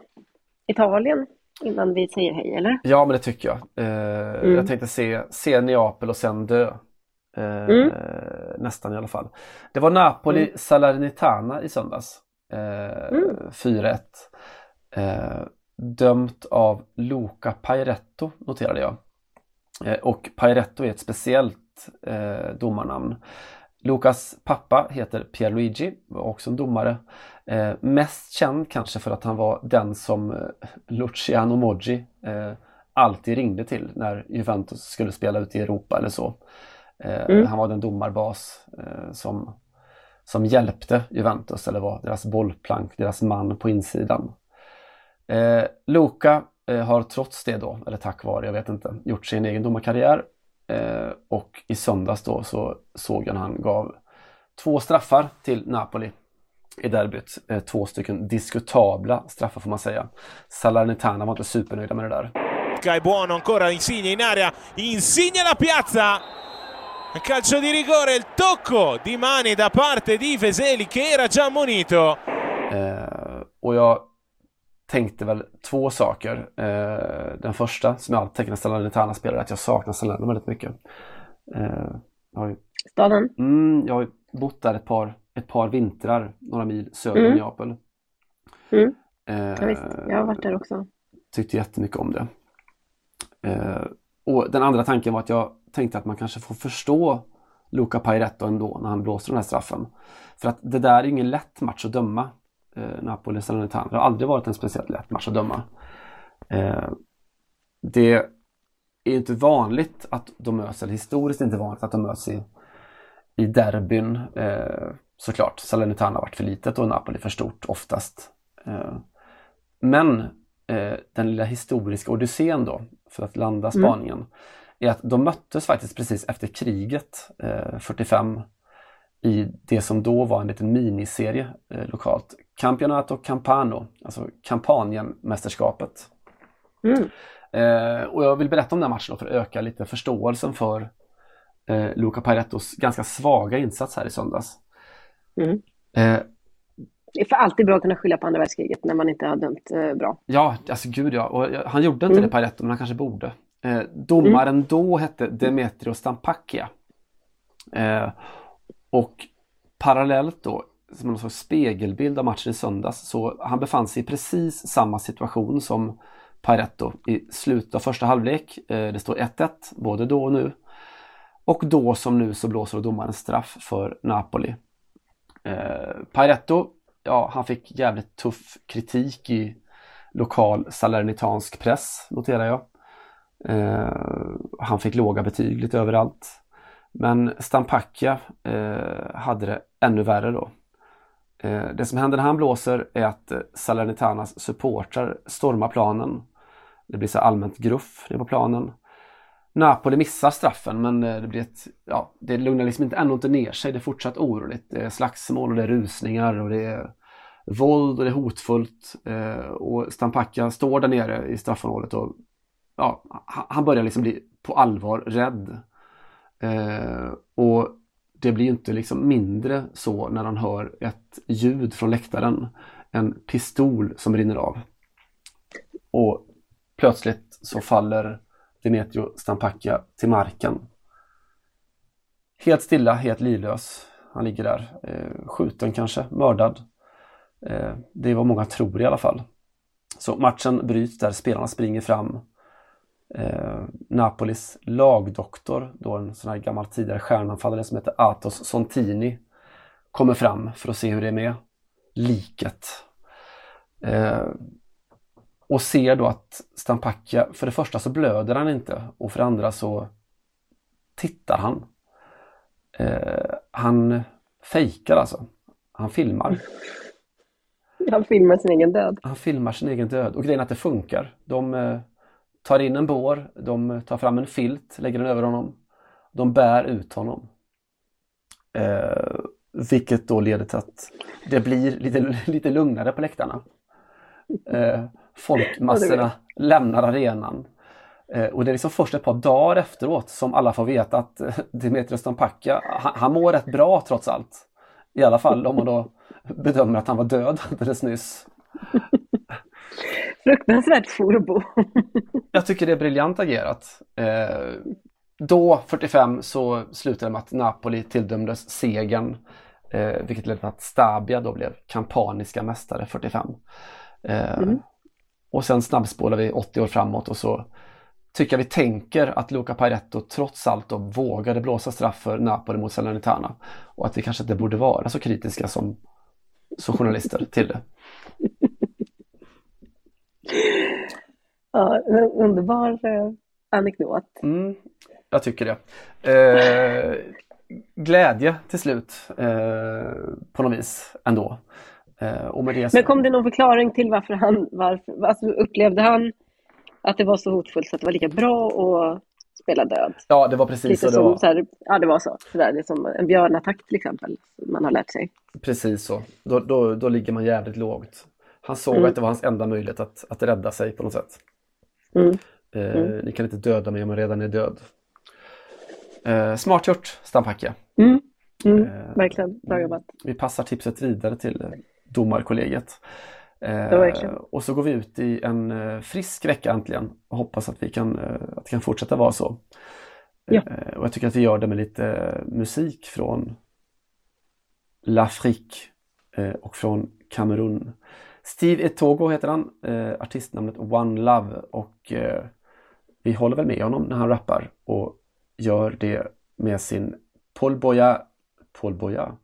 Speaker 1: Italien innan vi säger hej eller?
Speaker 2: Ja men det tycker jag. Eh, mm. Jag tänkte se, se Neapel och sen dö. Eh, mm. Nästan i alla fall. Det var Napoli mm. Salernitana i söndags. Eh, mm. 4-1. Eh, dömt av Luca Pairetto noterade jag. Eh, och Pairetto är ett speciellt eh, domarnamn. Lukas pappa heter Pierluigi, var också en domare. Eh, mest känd kanske för att han var den som eh, Luciano Moggi eh, alltid ringde till när Juventus skulle spela ut i Europa eller så. Eh, mm. Han var den domarbas eh, som, som hjälpte Juventus eller var deras bollplank, deras man på insidan. Luca har trots det då, eller tack vare, jag vet inte, gjort sin egen domarkarriär. Eh, och i söndags då så såg jag när han gav två straffar till Napoli i derbyt. Eh, två stycken diskutabla straffar får man säga. Salernitana var inte supernöjda med det där.
Speaker 10: È buono ancora Insigne in area, Insigne la piazza! Calcio di rigore, il tocco di Mani da parte di Veseli che era già ammonito.
Speaker 2: Eh, och jag tänkte väl två saker. Eh, den första, som jag alltid tänker när Salernitana spelar, att jag saknar Salerno väldigt mycket. Eh,
Speaker 1: jag Staden?
Speaker 2: Mm, jag har bott där ett par, ett par vintrar, några mil söder
Speaker 1: mm.
Speaker 2: om Neapel.
Speaker 1: Mm. Eh, ja, visst. Jag har varit där också.
Speaker 2: Tyckte jättemycket om det. Eh, och den andra tanken var att jag tänkte att man kanske får förstå Luca Pairetto ändå när han blåser den här straffen. För att det där är ingen lätt match att döma. Eh, Napoli Salernitana. Det har aldrig varit en speciellt lätt match att döma. Eh, det är inte vanligt att de möts, eller historiskt inte vanligt att de möts i, i derbyn. Eh, såklart, Salernitana har varit för litet och Napoli för stort oftast. Men den lilla historiska odyssén då, för att landa spaningen, mm. är att de möttes faktiskt precis efter kriget, 45, eh, i det som då var en liten miniserie lokalt. Campionato Campano, alltså Kampanien-mästerskapet. Mm. Eh, och jag vill berätta om den matchen för att öka lite förståelsen för eh, Luca Pairettos ganska svaga insats här i söndags.
Speaker 1: Mm. Eh, det är för alltid bra att kunna skylla på andra världskriget när man inte har dömt eh, bra.
Speaker 2: Ja, alltså gud ja. Och han gjorde inte mm. det Pairetto, men han kanske borde. Eh, domaren mm. då hette Demetrio Stampacchia. Eh, och parallellt då som någon sorts spegelbild av matchen i söndags. Så han befann sig i precis samma situation som Pareto i slutet av första halvlek. Eh, det står 1-1 både då och nu. Och då som nu så blåser domaren straff för Napoli. Eh, ja han fick jävligt tuff kritik i lokal salernitansk press noterar jag. Eh, han fick låga betyg lite överallt. Men Stampacchia eh, hade det ännu värre då. Eh, det som händer när han blåser är att eh, Salernitanas supportrar stormar planen. Det blir så allmänt gruff nere på planen. Napoli missar straffen men eh, det blir ett, ja, det lugnar liksom inte, ändå inte ner sig. Det är fortsatt oroligt. Det är slagsmål och det är rusningar och det är våld och det är hotfullt. Och Stampacka står där nere i straffområdet och ja, han börjar liksom bli på allvar rädd. Och det blir ju inte liksom mindre så när han hör ett ljud från läktaren. En pistol som rinner av. Och plötsligt så faller Demetrio Stampacchia till marken. Helt stilla, helt livlös. Han ligger där, eh, skjuten kanske, mördad. Eh, det är vad många tror i alla fall. Så matchen bryts där spelarna springer fram. Eh, Napolis lagdoktor, då en sån här gammal tidigare stjärnanfallare som heter Atos Sontini, kommer fram för att se hur det är med liket. Eh, och ser då att Stampacchia, för det första så blöder han inte och för det andra så tittar han. Eh, han fejkar alltså. Han filmar.
Speaker 1: Han filmar sin egen död.
Speaker 2: Han filmar sin egen död och grejen är att det funkar. De eh, tar in en bår, de tar fram en filt, lägger den över honom. De bär ut honom. Eh, vilket då leder till att det blir lite, lite lugnare på läktarna. Eh, folkmassorna lämnar arenan. Eh, och det är liksom först ett par dagar efteråt som alla får veta att eh, Dimitrios Stampacchia, han, han mår rätt bra trots allt. I alla fall om man då bedömer att han var död alldeles nyss.
Speaker 1: Fruktansvärt furbo.
Speaker 2: Jag tycker det är briljant agerat. Eh, då, 45, så slutade det med att Napoli tilldömdes segern. Eh, vilket ledde till att Stabia då blev kampaniska mästare 45. Eh, mm. Och sen snabbspolar vi 80 år framåt och så tycker jag vi tänker att Luca Paretto trots allt då vågade blåsa straff för Napoli mot Salernitana. Och att vi kanske inte borde vara så kritiska som, som journalister till det.
Speaker 1: Ja, underbar eh, anekdot.
Speaker 2: Mm, jag tycker det. Eh, glädje till slut eh, på något vis ändå. Eh, och med det.
Speaker 1: Men kom det någon förklaring till varför han, varför, alltså upplevde han att det var så hotfullt så att det var lika bra att spela död?
Speaker 2: Ja, det var precis
Speaker 1: Lite
Speaker 2: så.
Speaker 1: Det
Speaker 2: var.
Speaker 1: Så här, ja, det var så. så där, det är som en björnattack till exempel, man har lärt sig.
Speaker 2: Precis så. Då, då, då ligger man jävligt lågt. Han såg mm. att det var hans enda möjlighet att, att rädda sig på något sätt.
Speaker 1: Mm.
Speaker 2: Eh,
Speaker 1: mm.
Speaker 2: Ni kan inte döda mig om jag redan är död. Eh, smart gjort, Stampacke.
Speaker 1: Mm. Mm. Eh, Verkligen, bra jobbat.
Speaker 2: Vi passar tipset vidare till eh, domarkollegiet. Eh, och så går vi ut i en eh, frisk vecka äntligen och hoppas att vi kan, eh, att det kan fortsätta vara så.
Speaker 1: Ja.
Speaker 2: och jag tycker att vi gör det med lite musik från L'Afrique och från Kamerun. Steve Etogo heter han, artistnamnet One Love och vi håller väl med honom när han rappar och gör det med sin Paul Boya, Paul Boya,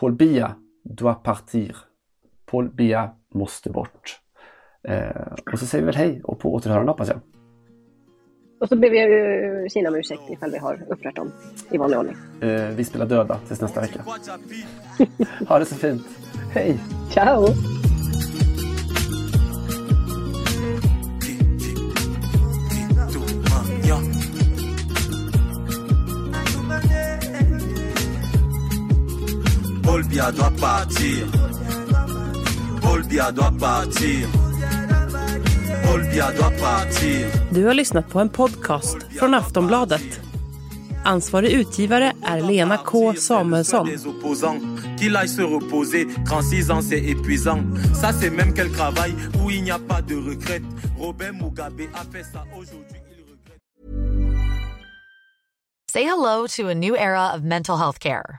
Speaker 2: Paul Bia doit partir. Paul Bia måste bort. Eh, och så säger vi väl hej och på återhörande hoppas jag.
Speaker 1: Och så ber vi ju Kina om ursäkt ifall vi har upprört dem i vanlig ordning.
Speaker 2: Eh, vi spelar döda tills nästa vecka. ha det så fint. Hej!
Speaker 1: Ciao!
Speaker 11: Paul Bia doit partir. Paul Bia doit partir. Paul Bia doit partir.
Speaker 12: Du har lyssnat på en podcast från Aftonbladet. Ansvarig utgivare är Lena K Samuelsson.
Speaker 11: Qu'il aille se reposer, 36 ans c'est épuisant. Ça c'est même quel travail où il n'y a pas de retraite. Robert Mugabe a fait ça aujourd'hui.
Speaker 13: Say hello to a new era of mental health care.